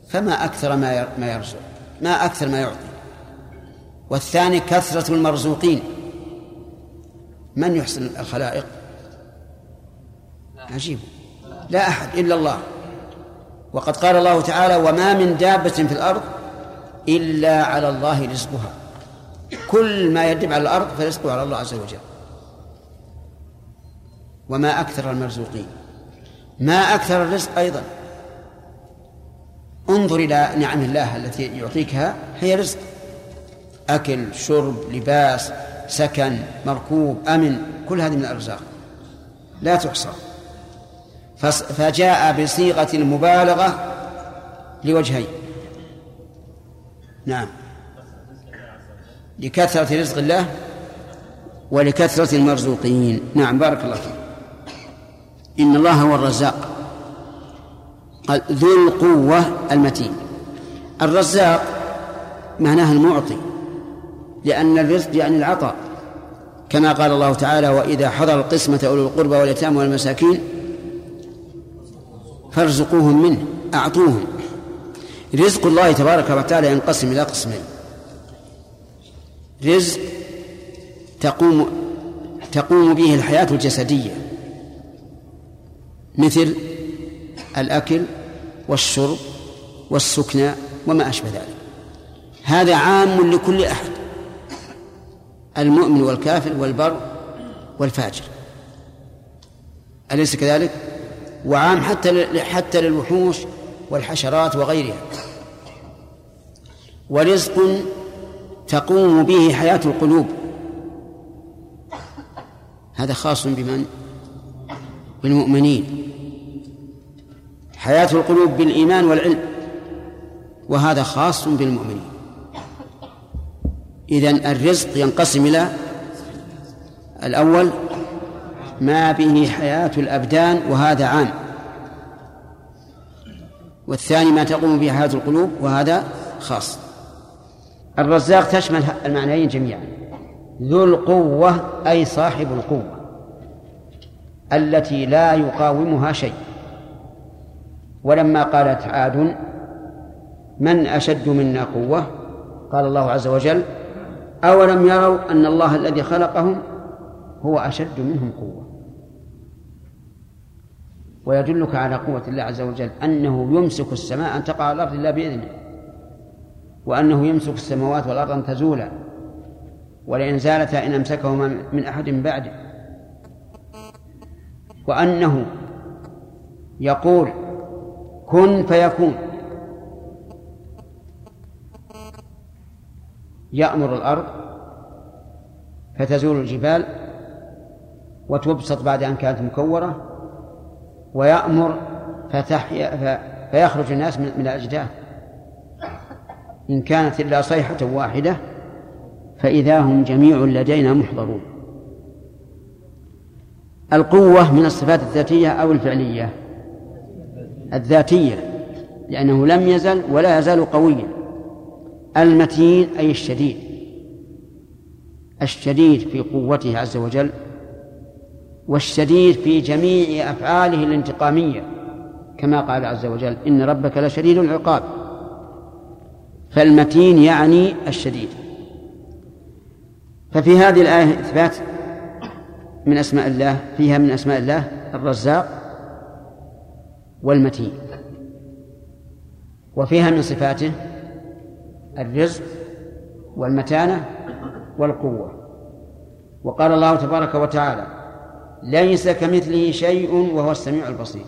فما أكثر ما ما يرزق ما أكثر ما يعطي. والثاني كثرة المرزوقين. من يحسن الخلائق؟ عجيب. لا أحد إلا الله. وقد قال الله تعالى وما من دابة في الأرض إلا على الله رزقها. كل ما يدب على الأرض فرزقه على الله عز وجل. وما أكثر المرزوقين. ما أكثر الرزق أيضا. انظر إلى نعم الله التي يعطيكها هي رزق. أكل شرب لباس سكن مركوب أمن كل هذه من الأرزاق. لا تحصى. فجاء بصيغة المبالغة لوجهين. نعم. لكثرة رزق الله ولكثرة المرزوقين. نعم بارك الله فيك. إن الله هو الرزاق. قال ذو القوة المتين. الرزاق معناه المعطي. لأن الرزق يعني العطاء. كما قال الله تعالى وإذا حضر القسمة أولو القربى واليتامى والمساكين فارزقوهم منه أعطوهم. رزق الله تبارك وتعالى ينقسم إلى قسمين. رزق تقوم تقوم به الحياة الجسدية مثل الأكل والشرب والسكنى وما أشبه ذلك. هذا عام لكل أحد. المؤمن والكافر والبر والفاجر. أليس كذلك؟ وعام حتى حتى للوحوش والحشرات وغيرها. ورزق تقوم به حياة القلوب. هذا خاص بمن؟ بالمؤمنين. حياة القلوب بالإيمان والعلم. وهذا خاص بالمؤمنين. إذن الرزق ينقسم إلى الأول ما به حياة الأبدان وهذا عام. والثاني ما تقوم به حياة القلوب وهذا خاص. الرزاق تشمل المعنيين جميعا. ذو القوة أي صاحب القوة التي لا يقاومها شيء. ولما قالت عاد من أشد منا قوة؟ قال الله عز وجل أولم يروا أن الله الذي خلقهم هو أشد منهم قوة. ويدلك على قوة الله عز وجل أنه يمسك السماء أن تقع على الأرض إلا بإذنه وأنه يمسك السماوات والأرض أن تزولا ولئن زالتا إن أمسكهما من أحد بعده. وأنه يقول كن فيكون. يأمر الأرض فتزول الجبال وتبسط بعد أن كانت مكورة ويأمر فتحيا فيخرج الناس من الأجداث. إن كانت إلا صيحة واحدة فإذا هم جميع لدينا محضرون. القوة من الصفات الذاتية أو الفعلية؟ الذاتية لأنه لم يزل ولا يزال قويا. المتين أي الشديد. الشديد في قوته عز وجل والشديد في جميع أفعاله الانتقامية. كما قال عز وجل إن ربك لشديد العقاب. فالمتين يعني الشديد. ففي هذه الآية إثبات من أسماء الله فيها من أسماء الله الرزاق والمتين. وفيها من صفاته الرزق والمتانة والقوة. وقال الله تبارك وتعالى ليس كمثله شيء وهو السميع البصير.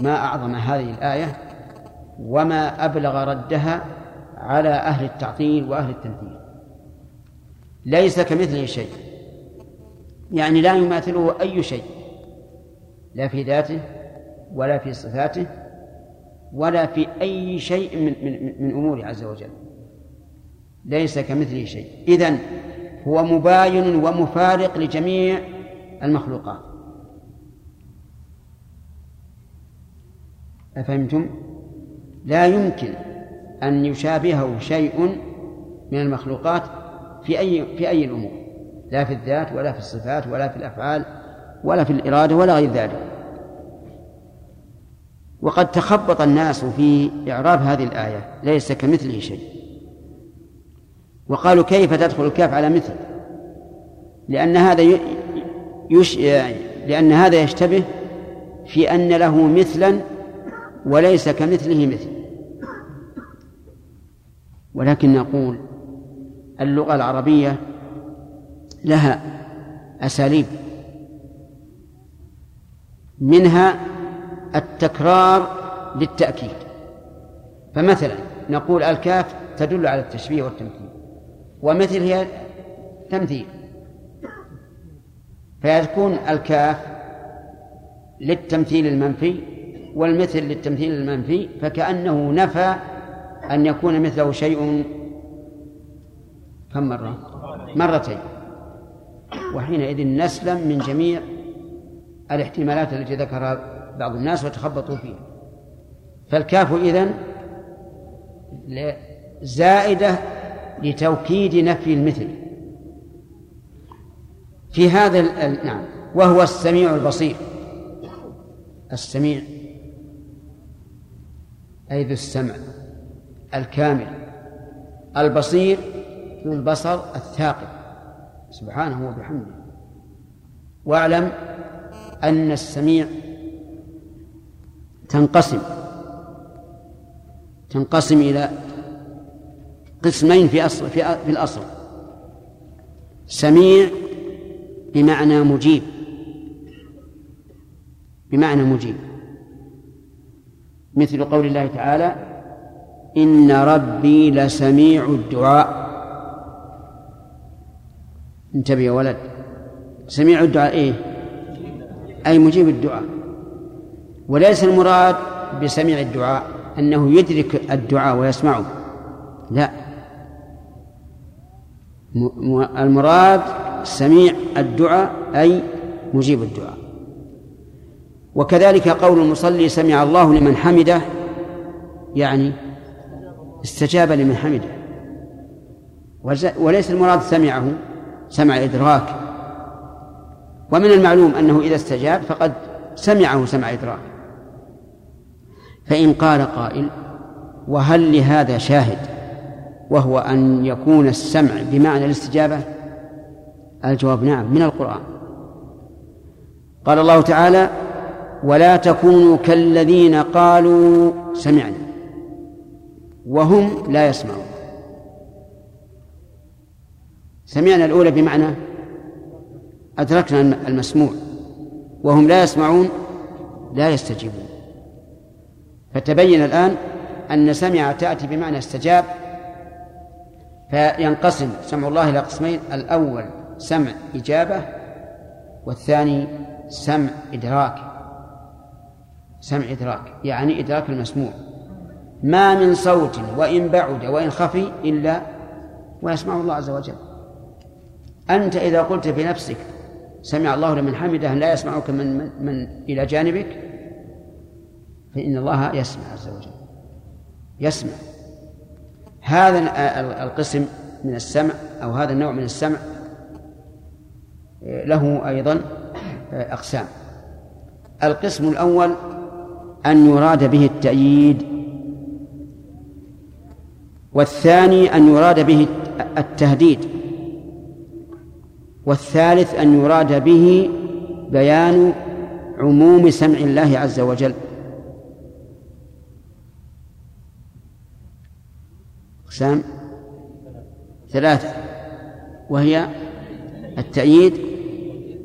ما أعظم هذه الآية وما أبلغ ردها على أهل التعطيل وأهل التمثيل ليس كمثله شيء. يعني لا يماثله أي شيء. لا في ذاته ولا في صفاته ولا في أي شيء من, من, من أموره عز وجل. ليس كمثله شيء. إذن هو مباين ومفارق لجميع المخلوقات. أفهمتم؟ لا يمكن أن يشابهه شيء من المخلوقات في أي في أي الأمور لا في الذات ولا في الصفات ولا في الأفعال ولا في الإرادة ولا غير ذلك. وقد تخبط الناس في إعراب هذه الآية ليس كمثله شيء. وقالوا كيف تدخل الكاف على مثل؟ لأن هذا يش... لأن هذا يشتبه في أن له مثلا وليس كمثله مثل. ولكن نقول اللغة العربية لها أساليب. منها التكرار للتأكيد. فمثلا نقول الكاف تدل على التشبيه والتمثيل ومثل هي تمثيل. فيكون الكاف للتمثيل المنفي والمثل للتمثيل المنفي فكأنه نفى أن يكون مثله شيء كم مرة؟ مرتين. وحينئذ نسلم من جميع الاحتمالات التي ذكرها بعض الناس وتخبطوا فيها. فالكاف إذن زائدة لتوكيد نفي المثل. في هذا نعم. وهو السميع البصير. السميع. أي ذو السمع. الكامل. البصير ذو البصر الثاقب. سبحانه وبحمده. واعلم أن السميع تنقسم. تنقسم إلى قسمين في أصل في, في الأصل. سميع بمعنى مجيب. بمعنى مجيب. مثل قول الله تعالى إن ربي لسميع الدعاء. انتبه يا ولد. سميع الدعاء إيه؟ أي مجيب الدعاء. وليس المراد بسميع الدعاء أنه يدرك الدعاء ويسمعه. لا. المراد سميع الدعاء أي مجيب الدعاء. وكذلك قول المصلي سمع الله لمن حمده يعني استجاب لمن حمده. وليس المراد سمعه سمع إدراك. ومن المعلوم أنه إذا استجاب فقد سمعه سمع إدراك. فإن قال قائل وهل لهذا شاهد؟ وهو أن يكون السمع بمعنى الاستجابة؟ الجواب نعم من القرآن. قال الله تعالى ولا تكونوا كالذين قالوا سمعنا وهم لا يسمعون. سمعنا الأولى بمعنى أدركنا المسموع وهم لا يسمعون لا يستجيبون. فتبين الآن أن سمع تأتي بمعنى استجاب فينقسم سمع الله إلى قسمين الأول سمع إجابة والثاني سمع إدراك. سمع إدراك يعني إدراك المسموع. ما من صوت وإن بعد وإن خفي إلا ويسمعه الله عز وجل. أنت إذا قلت في نفسك سمع الله لمن حمده لا يسمعك من, من, من إلى جانبك فإن الله يسمع عز وجل. يسمع. هذا القسم من السمع أو هذا النوع من السمع له أيضا أقسام. القسم الأول أن يراد به التأييد والثاني أن يراد به التهديد والثالث أن يراد به بيان عموم سمع الله عز وجل. أقسام ثلاثة وهي التأييد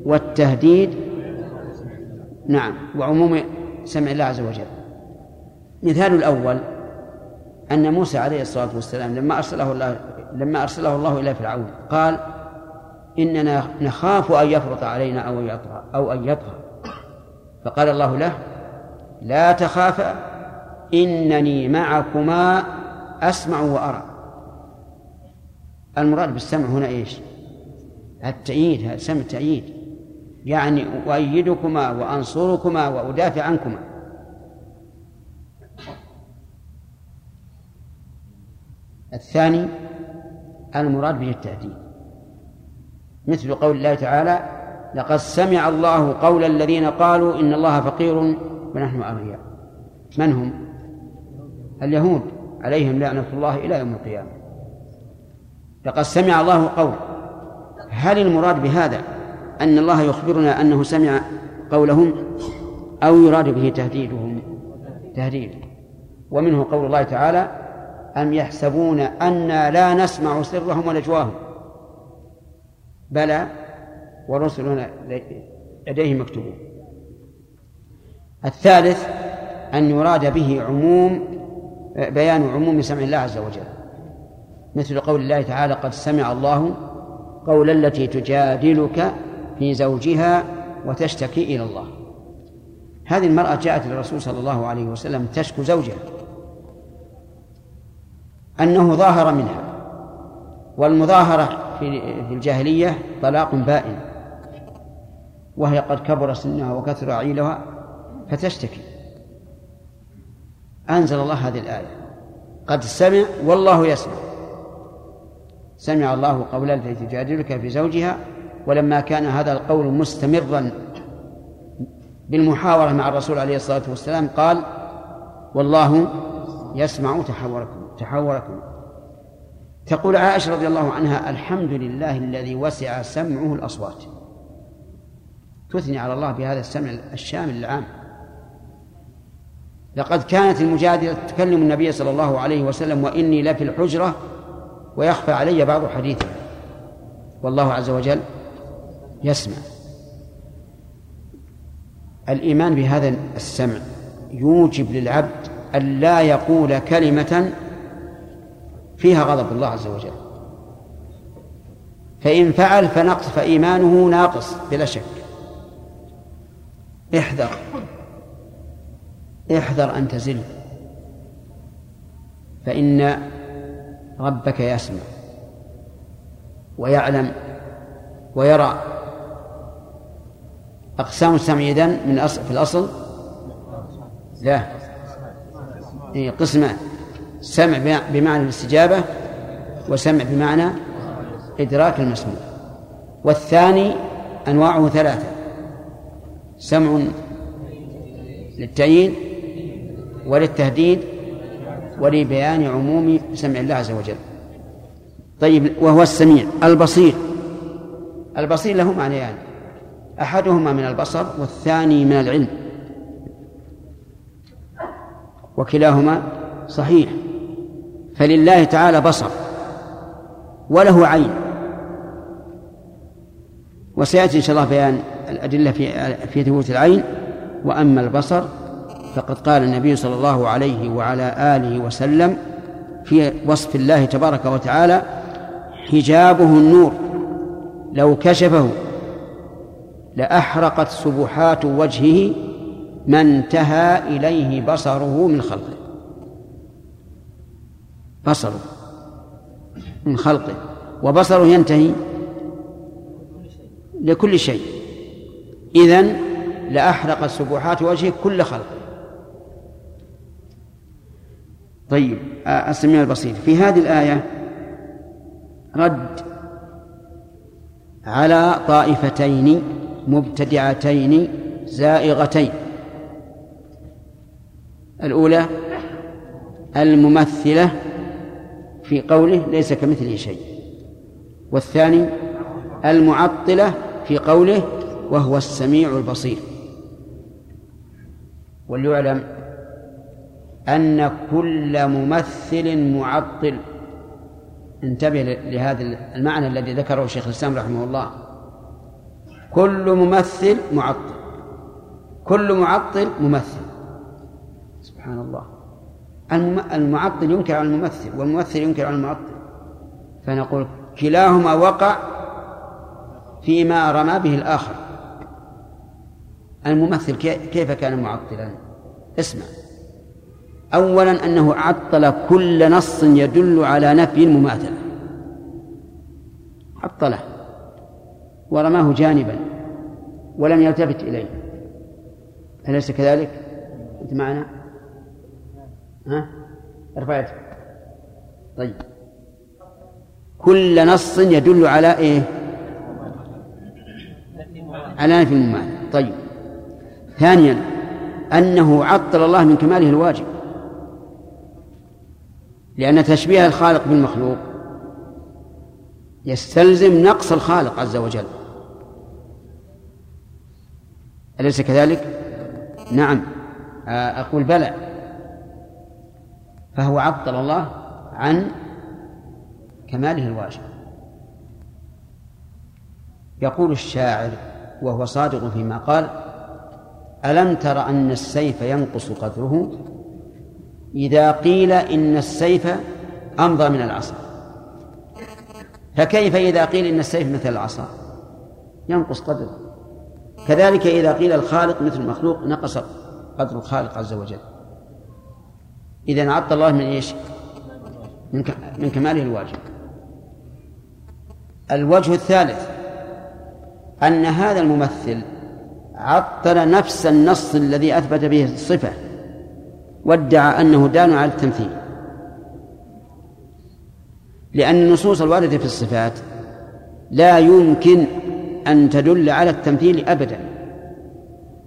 والتهديد. نعم وعموم سمع الله عز وجل. مثال الأول أن موسى عليه الصلاة والسلام لما أرسله الله لما أرسله الله إلى فرعون قال إننا نخاف أن يفرط علينا أو يطغى أو أن يطغى. فقال الله له لا تخافا إنني معكما أسمع وأرى. المراد بالسمع هنا إيش؟ التأييد سمع التأييد. يعني أؤيدكما وأنصركما وأدافع عنكما. الثاني المراد به التهديد. مثل قول الله تعالى لقد سمع الله قول الذين قالوا إن الله فقير ونحن أغنياء. من هم؟ اليهود. عليهم لعنة الله إلى يوم القيامة. لقد سمع الله قول. هل المراد بهذا أن الله يخبرنا أنه سمع قولهم أو يراد به تهديدهم؟ تهديد. ومنه قول الله تعالى أم يحسبون أنا لا نسمع سرهم ونجواهم؟ بلى. ورسلنا لديه مكتوبون. الثالث أن يراد به عموم بيان عموم سمع الله عز وجل. مثل قول الله تعالى قد سمع الله قول التي تجادلك في زوجها وتشتكي إلى الله. هذه المرأة جاءت للرسول صلى الله عليه وسلم تشكو زوجها. أنه ظاهر منها والمظاهرة في الجاهلية طلاق بائن وهي قد كبر سنها وكثر عيلها فتشتكي. أنزل الله هذه الآية. قد سمع والله يسمع. سمع الله قول التي تجادلك في زوجها ولما كان هذا القول مستمرا بالمحاورة مع الرسول عليه الصلاة والسلام قال والله يسمع تحاوركم تحاوركم. تقول عائشة رضي الله عنها الحمد لله الذي وسع سمعه الأصوات. تثني على الله بهذا السمع الشامل العام. لقد كانت المجادلة تكلم النبي صلى الله عليه وسلم وإني لفي الحجرة ويخفى علي بعض حديثها والله عز وجل يسمع. الإيمان بهذا السمع يوجب للعبد أن لا يقول كلمة فيها غضب الله عز وجل. فإن فعل فنقص فإيمانه ناقص بلا شك. احذر. احذر أن تزل. فإن ربك يسمع ويعلم ويرى. أقسام السمع إذن من أصل في الأصل؟ لا. إيه قسمان سمع بمعنى الاستجابة وسمع بمعنى إدراك المسموع. والثاني أنواعه ثلاثة. سمع للتأييد وللتهديد ولبيان عموم سمع الله عز وجل. طيب وهو السميع البصير. البصير له معنيان. يعني أحدهما من البصر والثاني من العلم. وكلاهما صحيح. فلله تعالى بصر وله عين. وسيأتي إن شاء الله بيان الأدلة في في ثبوت العين. وأما البصر فقد قال النبي صلى الله عليه وعلى آله وسلم في وصف الله تبارك وتعالى حجابه النور لو كشفه لأحرقت سبحات وجهه ما انتهى إليه بصره من خلقه. بصره من خلقه وبصره ينتهي لكل شيء. إذن لأحرقت سبحات وجهه كل خلق طيب السميع البصير في هذه الآية رد على طائفتين مبتدعتين زائغتين. الأولى الممثلة في قوله ليس كمثله شيء. والثاني المعطلة في قوله وهو السميع البصير. وليعلم أن كل ممثل معطل. انتبه لهذا المعنى الذي ذكره الشيخ الإسلام رحمه الله. كل ممثل معطل. كل معطل ممثل. سبحان الله. المعطل ينكر على الممثل والممثل ينكر على المعطل. فنقول كلاهما وقع فيما رمى به الآخر. الممثل كيف كان معطلا؟ اسمع. أولا أنه عطل كل نص يدل على نفي المماثلة عطله ورماه جانبا ولم يلتفت إليه أليس كذلك؟ أنت معنا؟ ها؟ ارفع يدك طيب كل نص يدل على إيه؟ على نفي المماثلة طيب ثانيا أنه عطل الله من كماله الواجب لأن تشبيه الخالق بالمخلوق يستلزم نقص الخالق عز وجل. أليس كذلك؟ نعم. أقول بلى. فهو عطل الله عن كماله الواجب. يقول الشاعر وهو صادق فيما قال ألم تر أن السيف ينقص قدره؟ إذا قيل إن السيف أمضى من العصا. فكيف إذا قيل إن السيف مثل العصا؟ ينقص قدره. كذلك إذا قيل الخالق مثل المخلوق نقص قدر الخالق عز وجل. إذا عطل الله من إيش؟ من, من كماله الواجب الوجه الثالث أن هذا الممثل عطل نفس النص الذي أثبت به الصفة. وادعى أنه دال على التمثيل لأن النصوص الواردة في الصفات لا يمكن أن تدل على التمثيل أبدا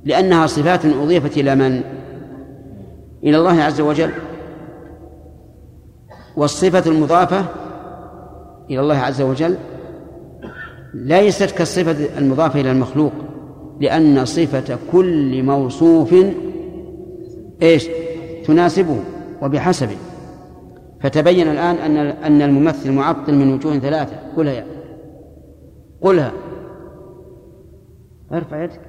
لأنها صفات أضيفت إلى من؟ إلى الله عز وجل والصفة المضافة إلى الله عز وجل ليست كالصفة المضافة إلى المخلوق لأن صفة كل موصوف إيش؟ تناسبه وبحسبه. فتبين الآن أن أن الممثل معطل من وجوه ثلاثة. قلها يا قلها. ارفع يدك.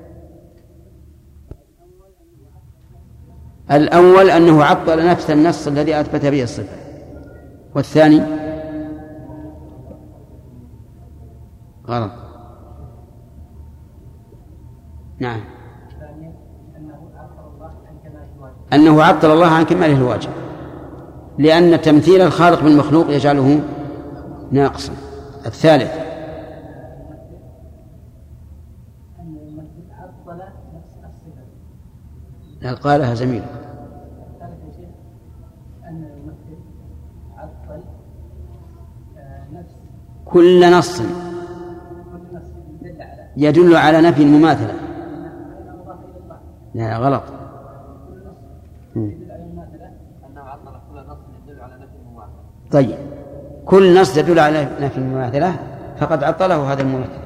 الأول أنه عطل نفس النص الذي أثبت به الصفة. والثاني؟ غلط. نعم. أنه عطل الله عن كماله الواجب لأن تمثيل الخالق بالمخلوق يجعله ناقصا. الثالث لا قالها زميلك. كل نص يدل على نفي المماثلة لا غلط. طيب. كل نص يدل على نفي المماثلة فقد عطله هذا الممثل.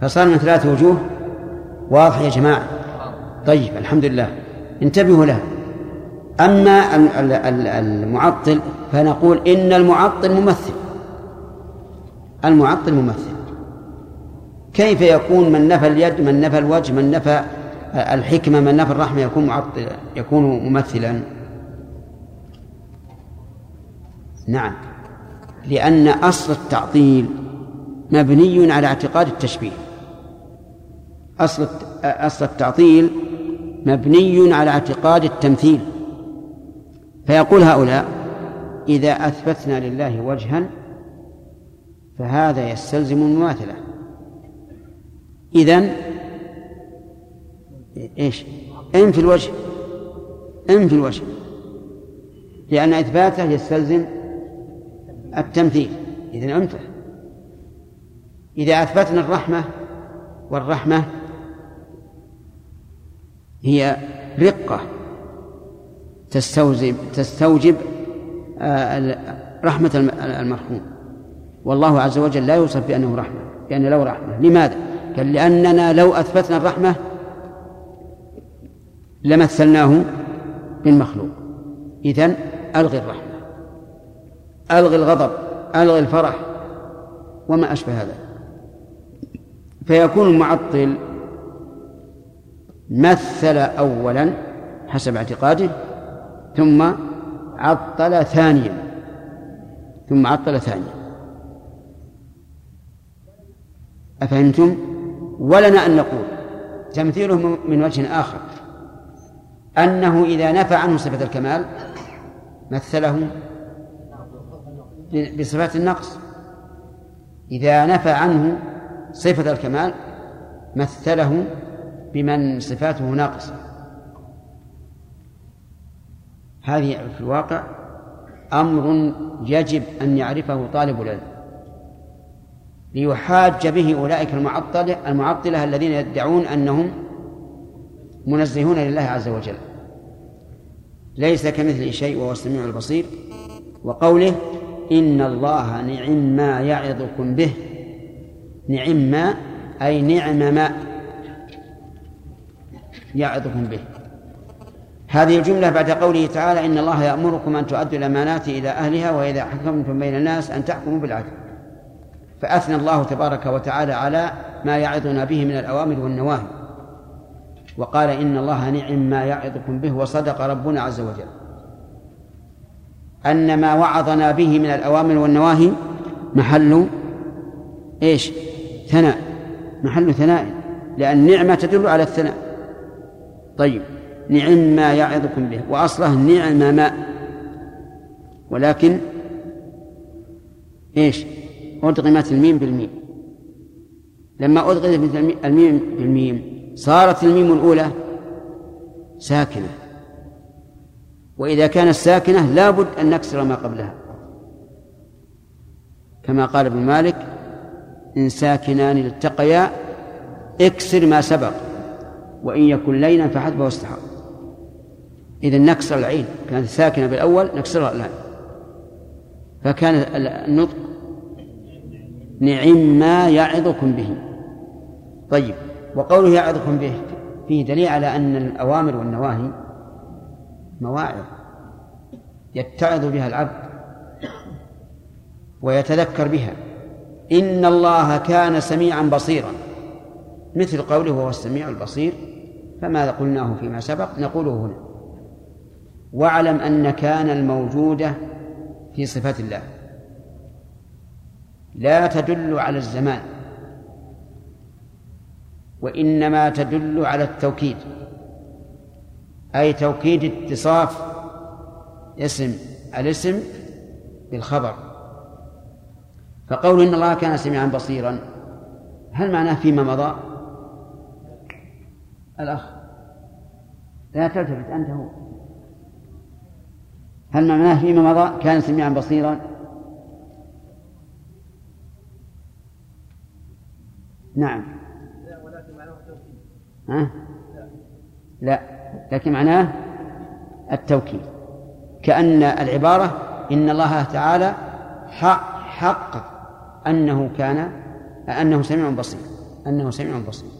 فصار من ثلاثة وجوه. واضح يا جماعة؟ طيب الحمد لله انتبهوا له. أما المعطل فنقول إن المعطل ممثل. المعطل ممثل. كيف يكون من نفى اليد من نفى الوجه من نفى الحكمة من نفى الرحمة يكون معطل يكون ممثلا. نعم. لأن أصل التعطيل مبني على اعتقاد التشبيه. أصل أصل التعطيل مبني على اعتقاد التمثيل. فيقول هؤلاء إذا أثبتنا لله وجها فهذا يستلزم المماثلة. إذن إيش؟ إن في الوجه. إن في الوجه. لأن إثباته يستلزم التمثيل. إذن أمتع إذا أثبتنا الرحمة والرحمة هي رقة تستوجب تستوجب آه، رحمة المرحوم. والله عز وجل لا يوصف بأنه رحمة بأن له رحمة. لماذا؟ قال لأننا لو أثبتنا الرحمة لمثلناه بالمخلوق إذن ألغي الرحمة ألغي الغضب ألغي الفرح وما أشبه هذا فيكون المعطل مثل أولا حسب اعتقاده ثم عطل ثانيا ثم عطل ثانيا. أفهمتم؟ ولنا أن نقول تمثيله من وجه آخر. أنه إذا نفى عنه صفة الكمال مثله بصفات النقص. إذا نفى عنه صفة الكمال مثله بمن صفاته ناقصة هذه في الواقع أمر يجب أن يعرفه طالب العلم. ليحاج به أولئك المعطلة المعطلة الذين يدعون أنهم منزهون لله عز وجل. ليس كمثله شيء وهو السميع البصير. وقوله إن الله نعم ما يعظكم به. نعم ما أي نعم ما يعظكم به. هذه الجملة بعد قوله تعالى إن الله يأمركم أن تؤدوا الأمانات إلى أهلها وإذا حكمتم بين الناس أن تحكموا بالعدل. فأثنى الله تبارك وتعالى على ما يعظنا به من الأوامر والنواهي. وقال إن الله نعم ما يعظكم به وصدق ربنا عز وجل. أن ما وعظنا به من الأوامر والنواهي محل إيش؟ ثناء. محل ثناء. لأن نعمة تدل على الثناء. طيب. نعم ما يعظكم به. وأصله نعم ما. ولكن إيش؟ أدغمت الميم بالميم. لما أدغمت الميم بالميم صارت الميم الأولى ساكنة. وإذا كانت ساكنة لابد أن نكسر ما قبلها. كما قال ابن مالك إن ساكنان التقيا اكسر ما سبق وإن يكن لينا فحسبه استحق إذا نكسر العين. كانت ساكنة بالأول نكسرها الآن. فكان النطق نعم ما يعظكم به. طيب. وقوله يعظكم به فيه دليل على أن الأوامر والنواهي مواعظ يتعظ بها العبد ويتذكر بها. إن الله كان سميعا بصيرا. مثل قوله هو السميع البصير فما قلناه فيما سبق؟ نقوله هنا. واعلم أن كان الموجودة في صفات الله. لا تدل على الزمان. وإنما تدل على التوكيد. أي توكيد اتصاف اسم الاسم بالخبر. فقول إن الله كان سميعا بصيرا هل معناه فيما مضى؟ الأخ لا تلتفت أنت. هو هل معناه فيما مضى؟ كان سميعا بصيرا. نعم لا ولكن معناه التوكيد ها؟ لا. لكن معناه التوكيد. كأن العبارة إن الله تعالى حقق أنه كان أنه سميع بصير. أنه سميع بصير.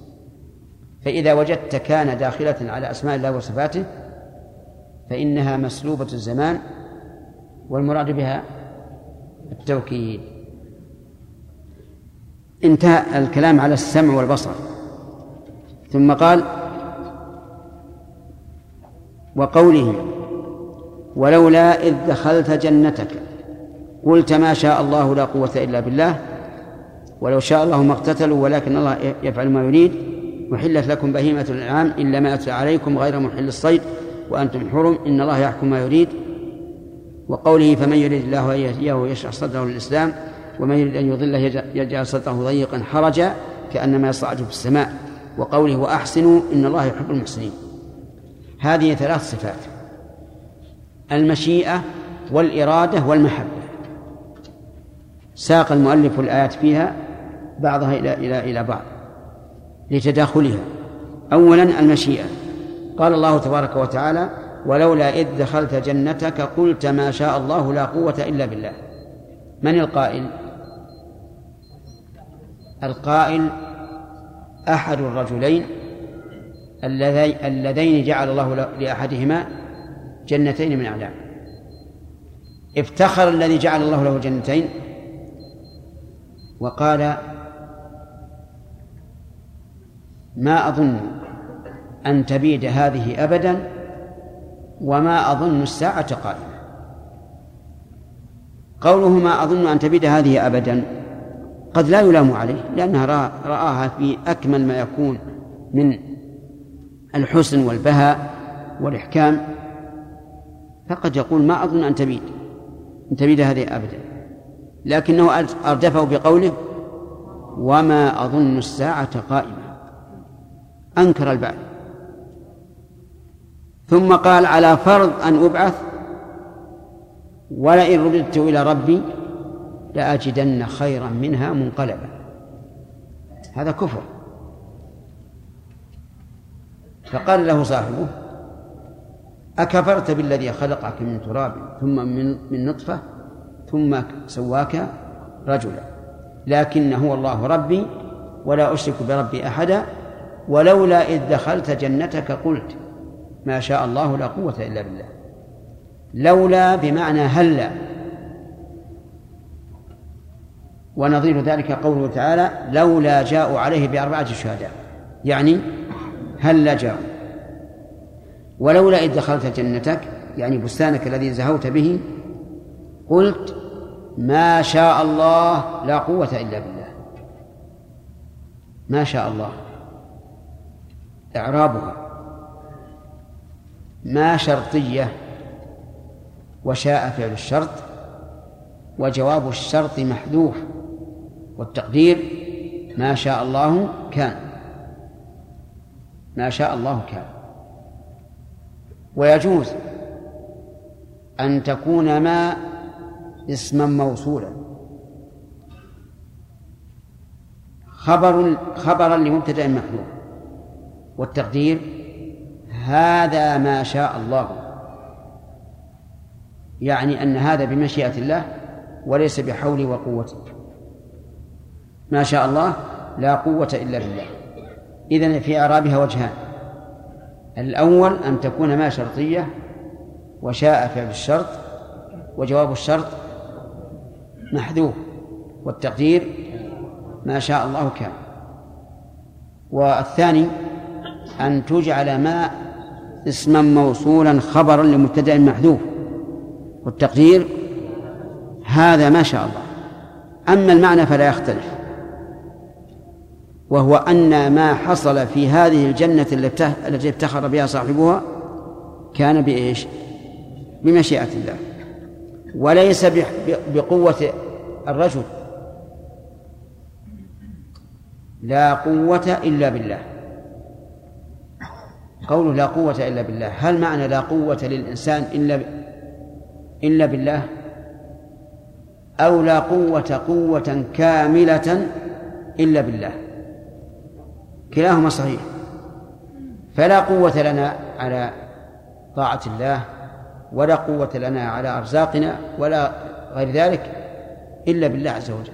فإذا وجدت كان داخلة على أسماء الله وصفاته فإنها مسلوبة الزمان والمراد بها التوكيد. انتهى الكلام على السمع والبصر. ثم قال وقوله ولولا إذ دخلت جنتك قلت ما شاء الله لا قوة إلا بالله ولو شاء الله ما اقتتلوا ولكن الله يفعل ما يريد محلت لكم بهيمة الأنعام إلا ما أتلى عليكم غير محل الصيد وأنتم حرم إن الله يحكم ما يريد وقوله فمن يريد الله أن يهديه يشرح صدره للإسلام ومن يريد أن يضله يجعل صدره ضيقا حرجا كأنما يصعد في السماء وقوله وأحسنوا إن الله يحب المحسنين. هذه ثلاث صفات. المشيئة والإرادة والمحبة. ساق المؤلف الآيات فيها بعضها إلى إلى إلى بعض لتداخلها. أولا المشيئة. قال الله تبارك وتعالى ولولا إذ دخلت جنتك قلت ما شاء الله لا قوة إلا بالله. من القائل؟ القائل أحد الرجلين اللذين جعل الله لأحدهما جنتين من أعلام. افتخر الذي جعل الله له جنتين وقال ما أظن أن تبيد هذه أبدا وما أظن الساعة قائمة. قوله ما أظن أن تبيد هذه أبدا قد لا يلام عليه لأنها رآها في أكمل ما يكون من الحسن والبهاء والإحكام. فقد يقول ما أظن أن تبيد أن تبيد هذه أبدا. لكنه أردفه بقوله وما أظن الساعة قائمة. أنكر البعث. ثم قال على فرض أن أبعث ولئن رددت إلى ربي لأجدن خيرا منها منقلبا. هذا كفر. فقال له صاحبه أكفرت بالذي خلقك من تراب ثم من من نطفة ثم سواك رجلا لكن هو الله ربي ولا أشرك بربي أحدا ولولا إذ دخلت جنتك قلت ما شاء الله لا قوة إلا بالله. لولا بمعنى هلا. ونظير ذلك قوله تعالى لولا جاءوا عليه بأربعة شهداء. يعني هل جاءوا؟ ولولا إذ دخلت جنتك يعني بستانك الذي زهوت به قلت ما شاء الله لا قوة إلا بالله. ما شاء الله. إعرابها. ما شرطية وشاء فعل الشرط وجواب الشرط محذوف. والتقدير ما شاء الله كان. ما شاء الله كان. ويجوز أن تكون ما اسما موصولا. خبر خبرا لمبتدأ محذوف والتقدير هذا ما شاء الله. يعني أن هذا بمشيئة الله وليس بحولي وقوتي ما شاء الله لا قوة إلا بالله. إذن في إعرابها وجهان. الأول أن تكون ما شرطية وشاء فعل الشرط وجواب الشرط محذوف والتقدير ما شاء الله كان. والثاني أن تجعل ما اسما موصولا خبرا لمبتدأ محذوف والتقدير هذا ما شاء الله. أما المعنى فلا يختلف. وهو أن ما حصل في هذه الجنة التي افتخر بها صاحبها كان بإيش؟ بمشيئة الله. وليس بقوة الرجل. لا قوة إلا بالله. قوله لا قوة إلا بالله هل معنى لا قوة للإنسان إلا إلا بالله؟ أو لا قوة قوة كاملة إلا بالله. كلاهما صحيح. فلا قوة لنا على طاعة الله ولا قوة لنا على أرزاقنا ولا غير ذلك إلا بالله عز وجل.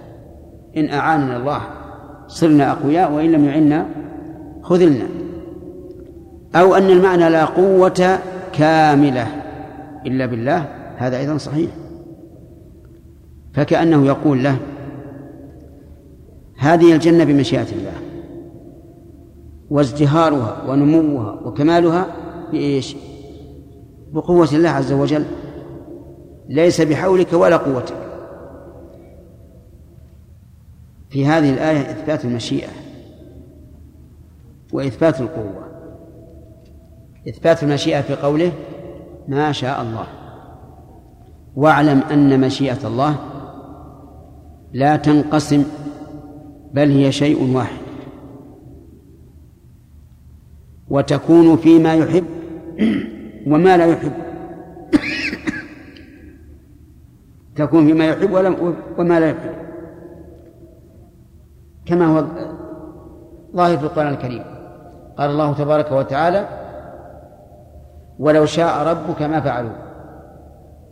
إن أعاننا الله صرنا أقوياء وإن لم يعنا خذلنا. أو أن المعنى لا قوة كاملة إلا بالله هذا أيضا صحيح. فكأنه يقول له هذه الجنة بمشيئة الله. وازدهارها ونموها وكمالها بإيش؟ بقوة الله عز وجل. ليس بحولك ولا قوتك. في هذه الآية إثبات المشيئة وإثبات القوة. إثبات المشيئة في قوله ما شاء الله. واعلم أن مشيئة الله لا تنقسم بل هي شيء واحد. وتكون فيما يحب وما لا يحب. تكون فيما يحب وما لا يحب. كما هو ظاهر في القرآن الكريم. قال الله تبارك وتعالى ولو شاء ربك ما فعلوا.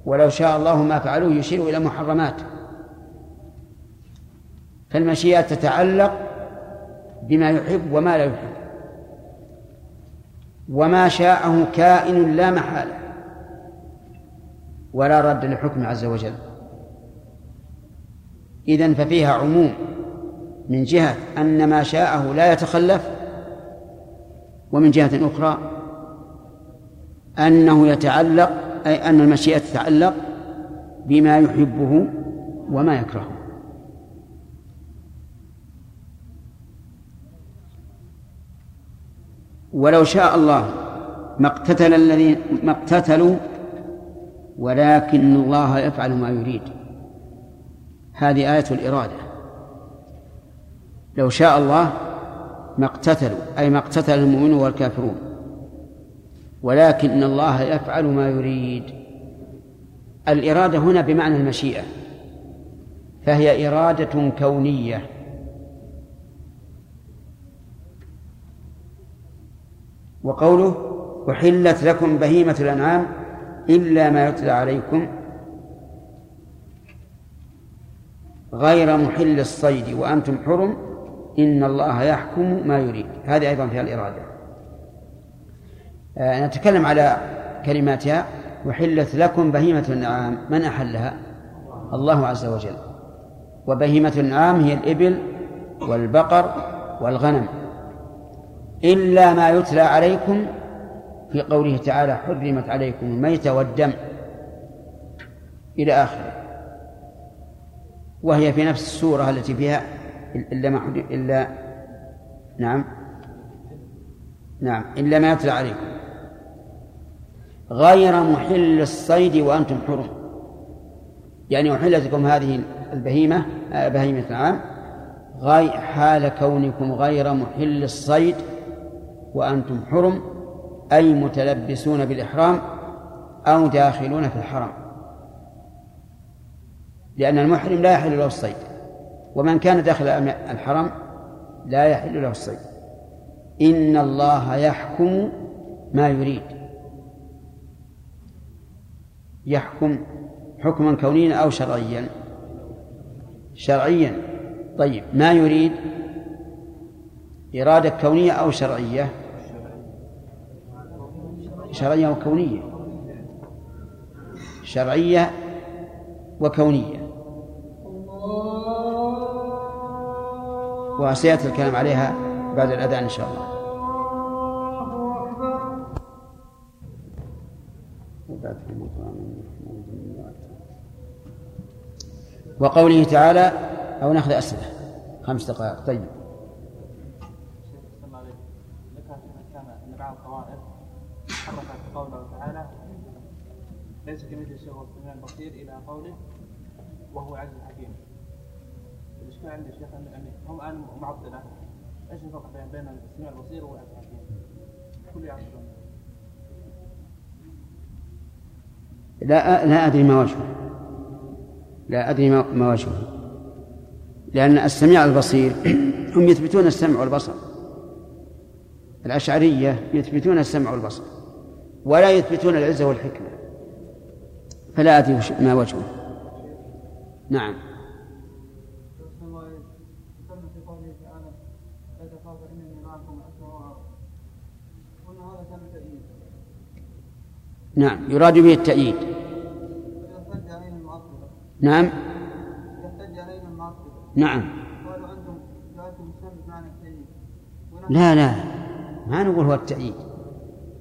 ولو شاء الله ما فعلوه يشير إلى محرمات. فالمشيئة تتعلق بما يحب وما لا يحب. وما شاءه كائن لا محالة. ولا رد لحكمه عز وجل. إذن ففيها عموم من جهة أن ما شاءه لا يتخلف ومن جهة أخرى أنه يتعلق أي أن المشيئة تتعلق بما يحبه وما يكرهه. ولو شاء الله ما اقتتل الذين ما اقتتلوا ولكن الله يفعل ما يريد. هذه آية الإرادة. لو شاء الله ما اقتتلوا أي ما اقتتل المؤمنون والكافرون. ولكن الله يفعل ما يريد. الإرادة هنا بمعنى المشيئة فهي إرادة كونية. وقوله أحلت لكم بهيمة الأنعام إلا ما يتلى عليكم غير محل الصيد وأنتم حرم إن الله يحكم ما يريد. هذه أيضا فيها الإرادة. آه نتكلم على كلماتها أحلت لكم بهيمة الأنعام. من أحلها؟ الله عز وجل. وبهيمة الأنعام هي الإبل والبقر والغنم. إلا ما يتلى عليكم في قوله تعالى حرمت عليكم الميتة والدم إلى آخره. وهي في نفس السورة التي فيها إلا ما إلا نعم. نعم إلا ما يتلى عليكم. غير محل الصيد وأنتم حرم. يعني أحلت لكم هذه البهيمة بهيمة العام غير حال كونكم غير محل الصيد وأنتم حرم أي متلبسون بالإحرام أو داخلون في الحرم لأن المحرم لا يحل له الصيد. ومن كان داخل الحرم لا يحل له الصيد. إن الله يحكم ما يريد. يحكم حكما كونيا أو شرعيا. شرعيا. طيب ما يريد؟ إرادة كونية أو شرعية؟ شرعية وكونية. شرعية وكونية. وسيأتي الكلام عليها بعد الأذان إن شاء الله. وقوله تعالى أو نأخذ أسئلة. خمس دقائق. طيب بعض الطوائف حرفت قوله تعالى ليس كمثل شيء وهو السميع البصير إلى قوله وهو عزيز حكيم. الإشكال عند الشيخ ان هم الآن معطلة. إيش الفرق بين السميع البصير والعزيز الحكيم؟ كل يعرفون لا لا أدري ما وجهه. لا أدري ما وجهه. لأن السميع البصير هم يثبتون السمع والبصر. الأشعرية يثبتون السمع والبصر. ولا يثبتون العزة والحكمة. فلا أدري ما وجهه. نعم. نعم يراد به التأييد. نعم. نعم. لا لا. ما نقول هو التأييد.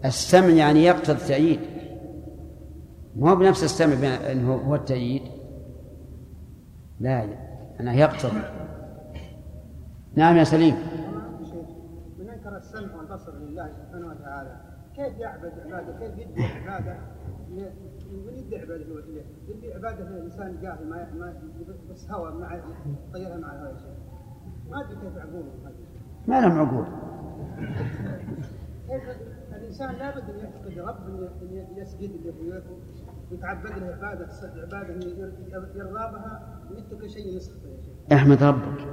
السمع يعني يقتضي التأييد. مو بنفس السمع انه هو التأييد. لا أنا يقتضي نعم يا سليم. من أنكر السمع والبصر لله سبحانه وتعالى كيف يعبد عباده؟ كيف يدعي عباده؟ من يدعي عباده يدعي عباده الانسان جاهل ما ما بس هوى مع طيرها مع الهوى ما أدري كيف عقولهم ما لهم عقول. الإنسان لابد أن يعتقد رب أن يسجد له ويتعبد له عبادة عبادة يرضى بها ويترك شيء يسخط احمد ربك.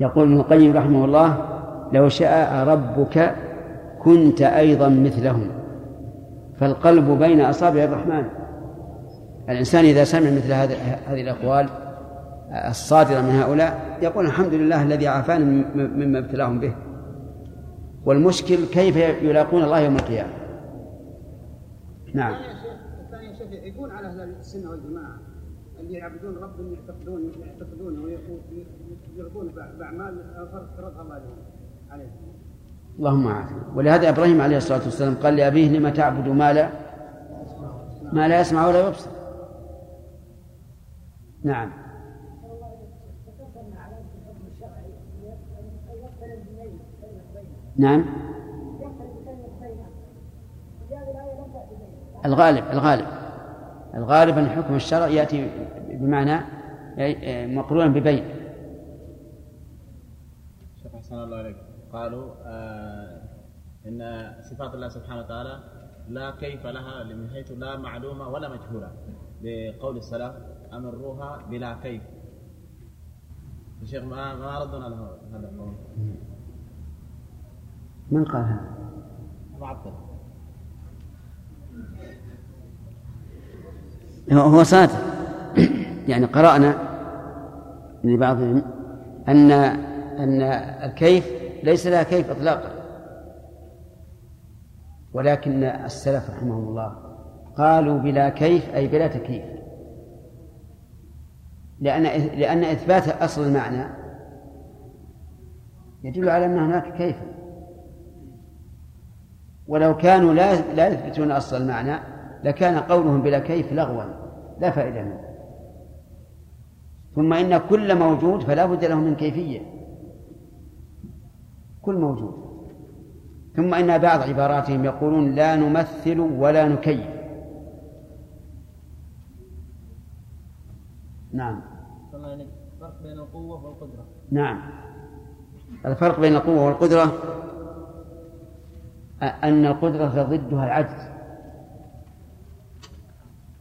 يقول ابن القيم رحمه الله لو شاء ربك كنت أيضا مثلهم. فالقلب بين أصابع الرحمن. الإنسان إذا سمع مثل هذه الأقوال الصادرة من هؤلاء يقول الحمد لله الذي عافاني مما ابتلاهم به. والمشكل كيف يلاقون الله يوم القيامة؟ نعم. الثاني شيخ يكون على أهل السنة والجماعة اللي يعبدون رب يعتقدون يعتقدون ويرضون بأعمال فرضها الله عليهم اللهم عافية ولهذا إبراهيم عليه الصلاة والسلام قال لأبيه لما تعبد ما لا ما لا يسمع ولا يبصر. نعم. نعم. الغالب الغالب. الغالب أن حكم الشرع يأتي بمعنى مقرونا ببين شيخ أحسن الله عليك قالوا آه إن صفات الله سبحانه وتعالى لا كيف لها من حيث لا معلومة ولا مجهولة. بقول السلف أمروها بلا كيف. الشيخ ما ما ردنا له هذا القول. من قال هذا؟ معطل هو صادق. يعني قرأنا لبعضهم أن أن الكيف ليس لها كيف إطلاقا. ولكن السلف رحمهم الله قالوا بلا كيف أي بلا تكييف. لأن لأن إثبات أصل المعنى يدل على أن هناك كيفا ولو كانوا لا لا يثبتون أصل المعنى لكان قولهم بلا كيف لغوا لا فائدة منه. ثم إن كل موجود فلا بد له من كيفية. كل موجود. ثم إن بعض عباراتهم يقولون لا نمثل ولا نكيف. نعم. الفرق بين القوة والقدرة. نعم. الفرق بين القوة والقدرة أن القدرة ضدها العجز.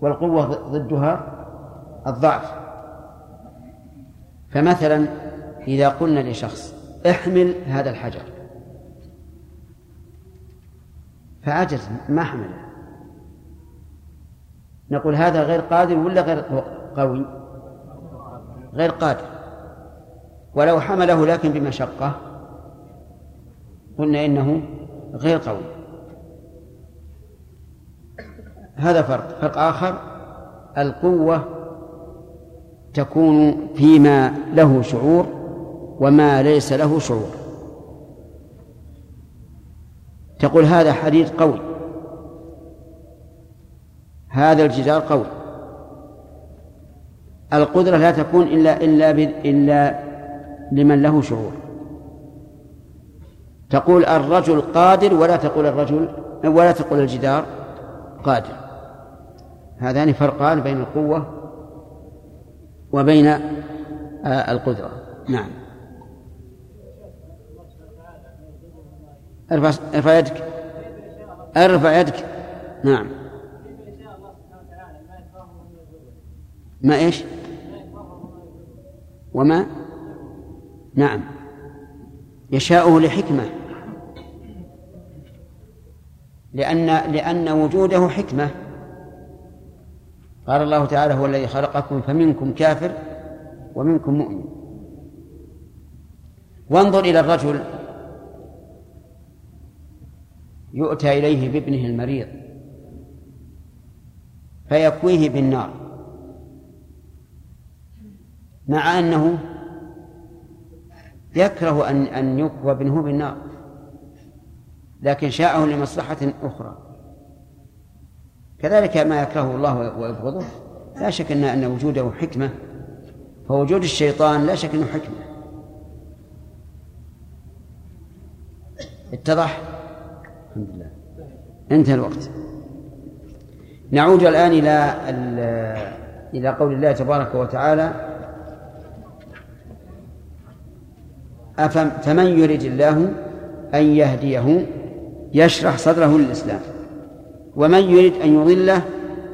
والقوة ضدها الضعف. فمثلا إذا قلنا لشخص احمل هذا الحجر. فعجز ما حمله نقول هذا غير قادر ولا غير قوي؟ غير قادر. ولو حمله لكن بمشقة. قلنا إنه غير قوي. هذا فرق. فرق آخر القوة تكون فيما له شعور وما ليس له شعور. تقول هذا حديد قوي هذا الجدار قوي. القدرة لا تكون إلا إلا إلا لمن له شعور. تقول الرجل قادر ولا تقول الرجل ولا تقول الجدار قادر. هذان فرقان بين القوة وبين آه، القدرة. نعم. أرفع أرفع يدك. أرفع يدك. نعم. ما إيش؟ وما؟ نعم. يشاءه لحكمة. لأن لأن وجوده حكمة. قال الله تعالى هو الذي خلقكم فمنكم كافر ومنكم مؤمن. وانظر إلى الرجل يؤتى إليه بابنه المريض فيكويه بالنار. مع أنه يكره أن أن يكوى ابنه بالنار لكن شاءه لمصلحة أخرى. كذلك ما يكرهه الله ويبغضه. لا شك أن أن وجوده حكمة. فوجود الشيطان لا شك أنه حكمة. اتضح؟ الحمد لله. انتهى الوقت. نعود الآن إلى إلى قول الله تبارك وتعالى فمن يرد الله أن يهديه يشرح صدره للإسلام؟ ومن يريد أن يضله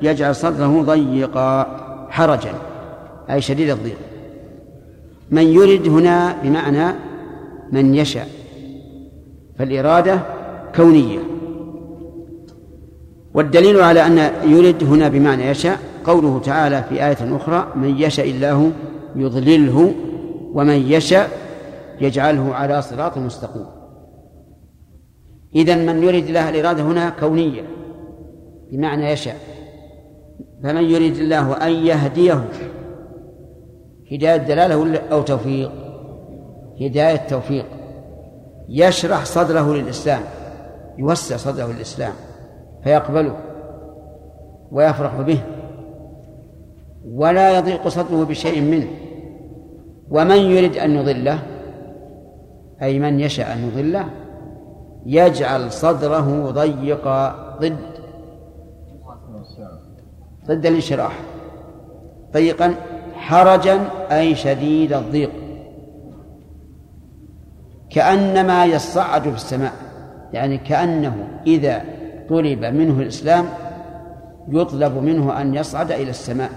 يجعل صدره ضيقا حرجا أي شديد الضيق. من يرد هنا بمعنى من يشاء فالإرادة كونية. والدليل على أن يرد هنا بمعنى يشاء قوله تعالى في آية أخرى من يشاء الله يضلله ومن يشاء يجعله على صراط مستقيم. إذن من يريد الله الإرادة هنا كونية. بمعنى يشاء. فمن يريد الله أن يهديه هداية دلالة أو توفيق؟ هداية توفيق. يشرح صدره للإسلام يوسع صدره للإسلام فيقبله ويفرح به ولا يضيق صدره بشيء منه. ومن يريد أن يضله أي من يشاء أن يضله يجعل صدره ضيقا ضد ضد الانشراح. ضيقا حرجا أي شديد الضيق. كأنما يصعد في السماء. يعني كأنه إذا طلب منه الإسلام يطلب منه أن يصعد إلى السماء.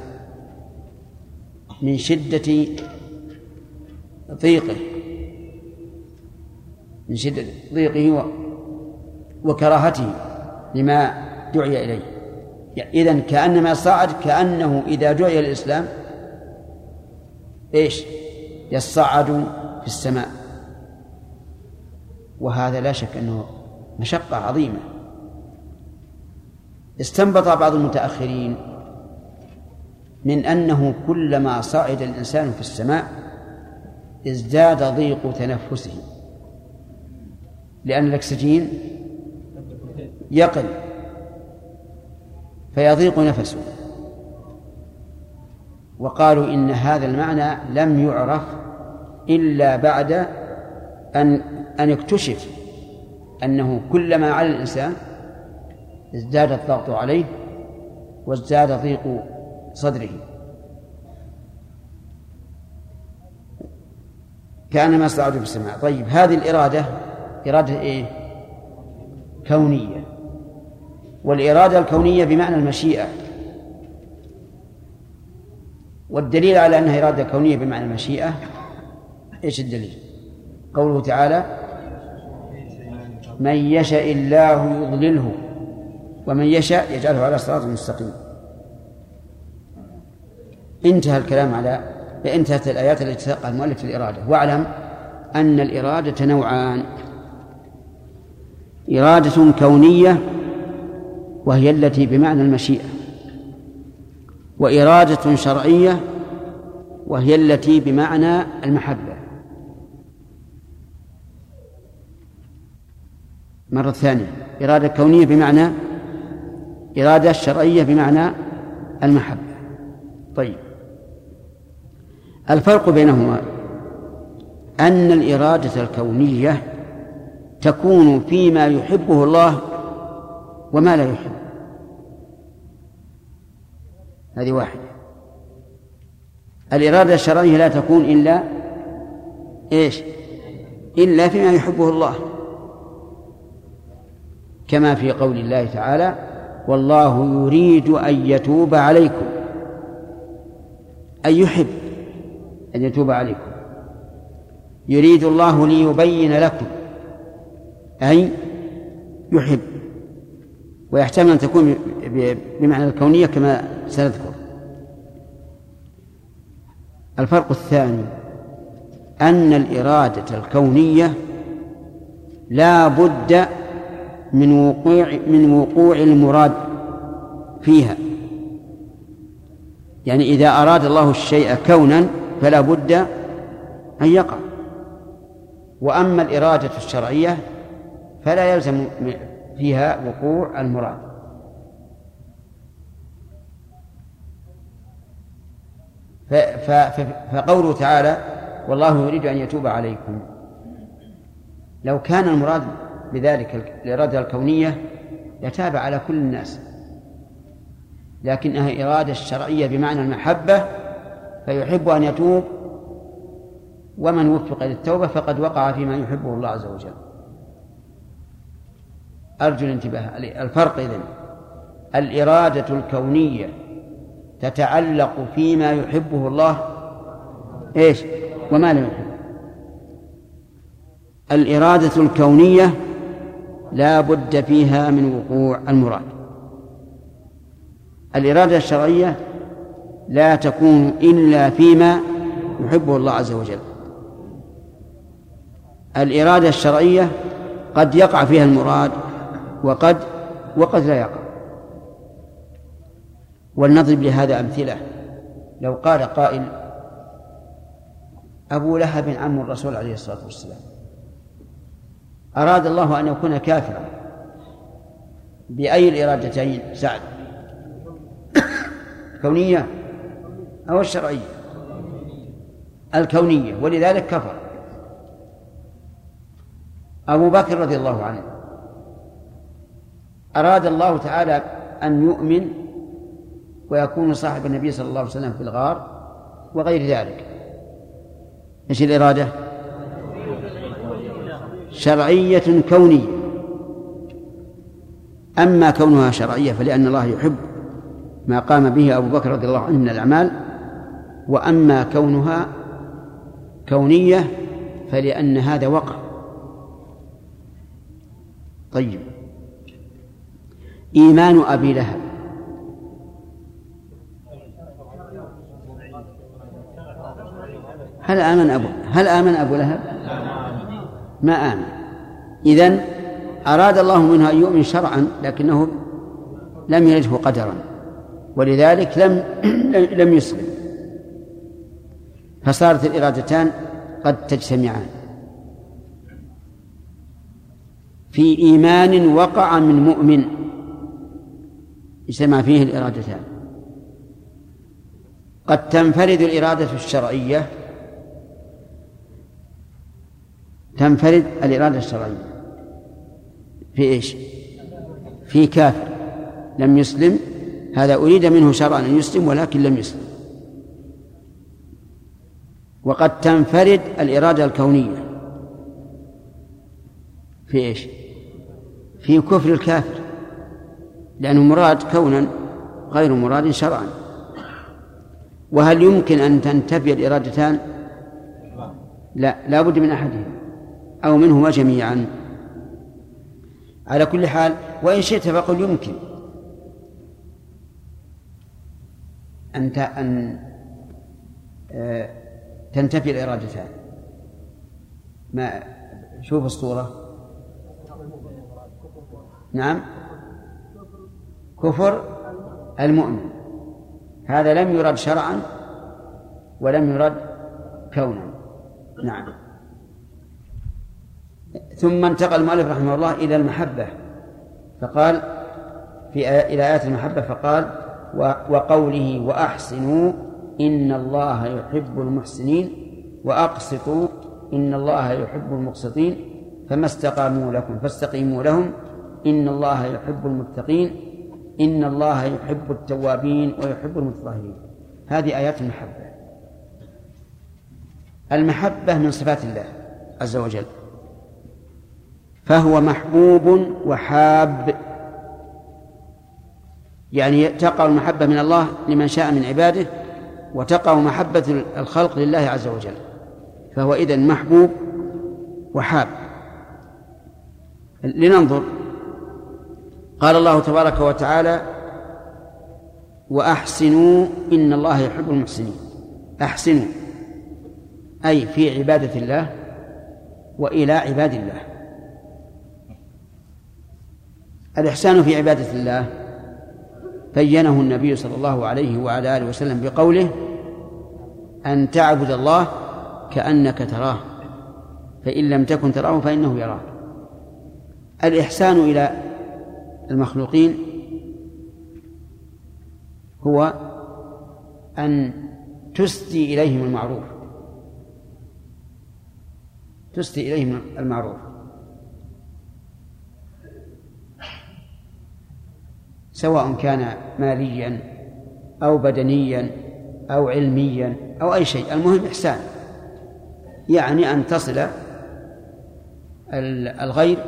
من شدة ضيقه. من شدة ضيقه وكراهته لما دعي إليه. يعني إذن كأنما صعد كأنه إذا دعي الإسلام إيش؟ يصعد في السماء. وهذا لا شك أنه مشقة عظيمة. استنبط بعض المتأخرين من أنه كلما صعد الإنسان في السماء ازداد ضيق تنفسه. لأن الأكسجين يقل. فيضيق نفسه. وقالوا إن هذا المعنى لم يعرف إلا بعد أن أن يكتشف أنه كلما على الإنسان ازداد الضغط عليه وازداد ضيق صدره. كأنما صعد في السماء. طيب هذه الإرادة إرادة إيه؟ كونية. والإرادة الكونية بمعنى المشيئة. والدليل على أنها إرادة كونية بمعنى المشيئة إيش الدليل؟ قوله تعالى من يشاء الله يضلله ومن يشاء يجعله على صراط مستقيم. انتهى الكلام على انتهت الآيات التي ساقها المؤلف في الإرادة. واعلم أن الإرادة نوعان إرادة كونية وهي التي بمعنى المشيئة. وإرادة شرعية وهي التي بمعنى المحبة. مرة ثانية إرادة كونية بمعنى إرادة شرعية بمعنى المحبة. طيب. الفرق بينهما أن الإرادة الكونية تكون فيما يحبه الله وما لا يحب. هذه واحدة. الإرادة الشرعية لا تكون إلا إيش؟ إلا فيما يحبه الله. كما في قول الله تعالى والله يريد أن يتوب عليكم. أن يحب أن يتوب عليكم. يريد الله ليبين لكم. أي يحب. ويحتمل أن تكون بمعنى الكونية كما سنذكر. الفرق الثاني أن الإرادة الكونية لا بد من وقوع من وقوع المراد فيها. يعني إذا أراد الله الشيء كونا فلا بد أن يقع. وأما الإرادة الشرعية فلا يلزم فيها وقوع المراد. فقوله تعالى والله يريد أن يتوب عليكم. لو كان المراد بذلك الإرادة الكونية لتاب على كل الناس. لكنها إرادة شرعية بمعنى المحبة فيحب أن يتوب ومن وفق للتوبة فقد وقع فيما يحبه الله عز وجل. أرجو الانتباه. الفرق إذن. الإرادة الكونية تتعلق فيما يحبه الله. إيش؟ وما لا يحب الإرادة الكونية لا بد فيها من وقوع المراد. الإرادة الشرعية لا تكون إلا فيما يحبه الله عز وجل. الإرادة الشرعية قد يقع فيها المراد وقد وقد لا يقع. ولنضرب لهذا أمثلة. لو قال قائل أبو لهب عم الرسول عليه الصلاة والسلام أراد الله أن يكون كافرا بأي الإرادتين؟ سعد. الكونية أو الشرعية؟ الكونية ولذلك كفر. أبو بكر رضي الله عنه أراد الله تعالى أن يؤمن ويكون صاحب النبي صلى الله عليه وسلم في الغار وغير ذلك. إيش الإرادة؟ شرعية كونية. أما كونها شرعية فلأن الله يحب ما قام به أبو بكر رضي الله عنه من الأعمال وأما كونها كونية فلأن هذا وقع. طيب. إيمان أبي لهب. هل آمن أبو هل آمن أبو لهب؟ ما آمن. إذن أراد الله منه أن يؤمن شرعا لكنه لم يرده قدرا ولذلك لم لم يسلم. فصارت الإرادتان قد تجتمعان. في إيمان وقع من مؤمن. اجتمع فيه الإرادتان. قد تنفرد الإرادة الشرعية تنفرد الإرادة الشرعية. في إيش؟ في كافر. لم يسلم هذا أريد منه شرعا أن يسلم ولكن لم يسلم. وقد تنفرد الإرادة الكونية. في إيش؟ في كفر الكافر. لأنه مراد كونا غير مراد شرعا. وهل يمكن أن تنتفي الإرادتان؟ لا لا بد من أحدهما أو منهما جميعا. على كل حال وإن شئت فقل يمكن. أن أن آه، تنتفي الإرادتان. ما شوف الصورة. نعم. كفر المؤمن. هذا لم يرد شرعا ولم يرد كونا. نعم. ثم انتقل المؤلف رحمه الله إلى المحبة. فقال في إلى آيات المحبة فقال وقوله وأحسنوا إن الله يحب المحسنين وأقسطوا إن الله يحب المقسطين فما استقاموا لكم فاستقيموا لهم إن الله يحب المتقين إن الله يحب التوابين ويحب المتطهرين. هذه آيات المحبة. المحبة من صفات الله عز وجل. فهو محبوب وحاب. يعني تقع المحبة من الله لمن شاء من عباده وتقع محبة الخلق لله عز وجل. فهو إذن محبوب وحاب. لننظر قال الله تبارك وتعالى وأحسنوا إن الله يحب المحسنين. أحسنوا أي في عبادة الله وإلى عباد الله. الإحسان في عبادة الله بينه النبي صلى الله عليه وعلى آله وسلم بقوله أن تعبد الله كأنك تراه فإن لم تكن تراه فإنه يراك. الإحسان إلى المخلوقين هو أن تسدي إليهم المعروف. تسدي إليهم المعروف. سواء كان ماليا أو بدنيا أو علميا أو أي شيء. المهم إحسان يعني أن تصل الغير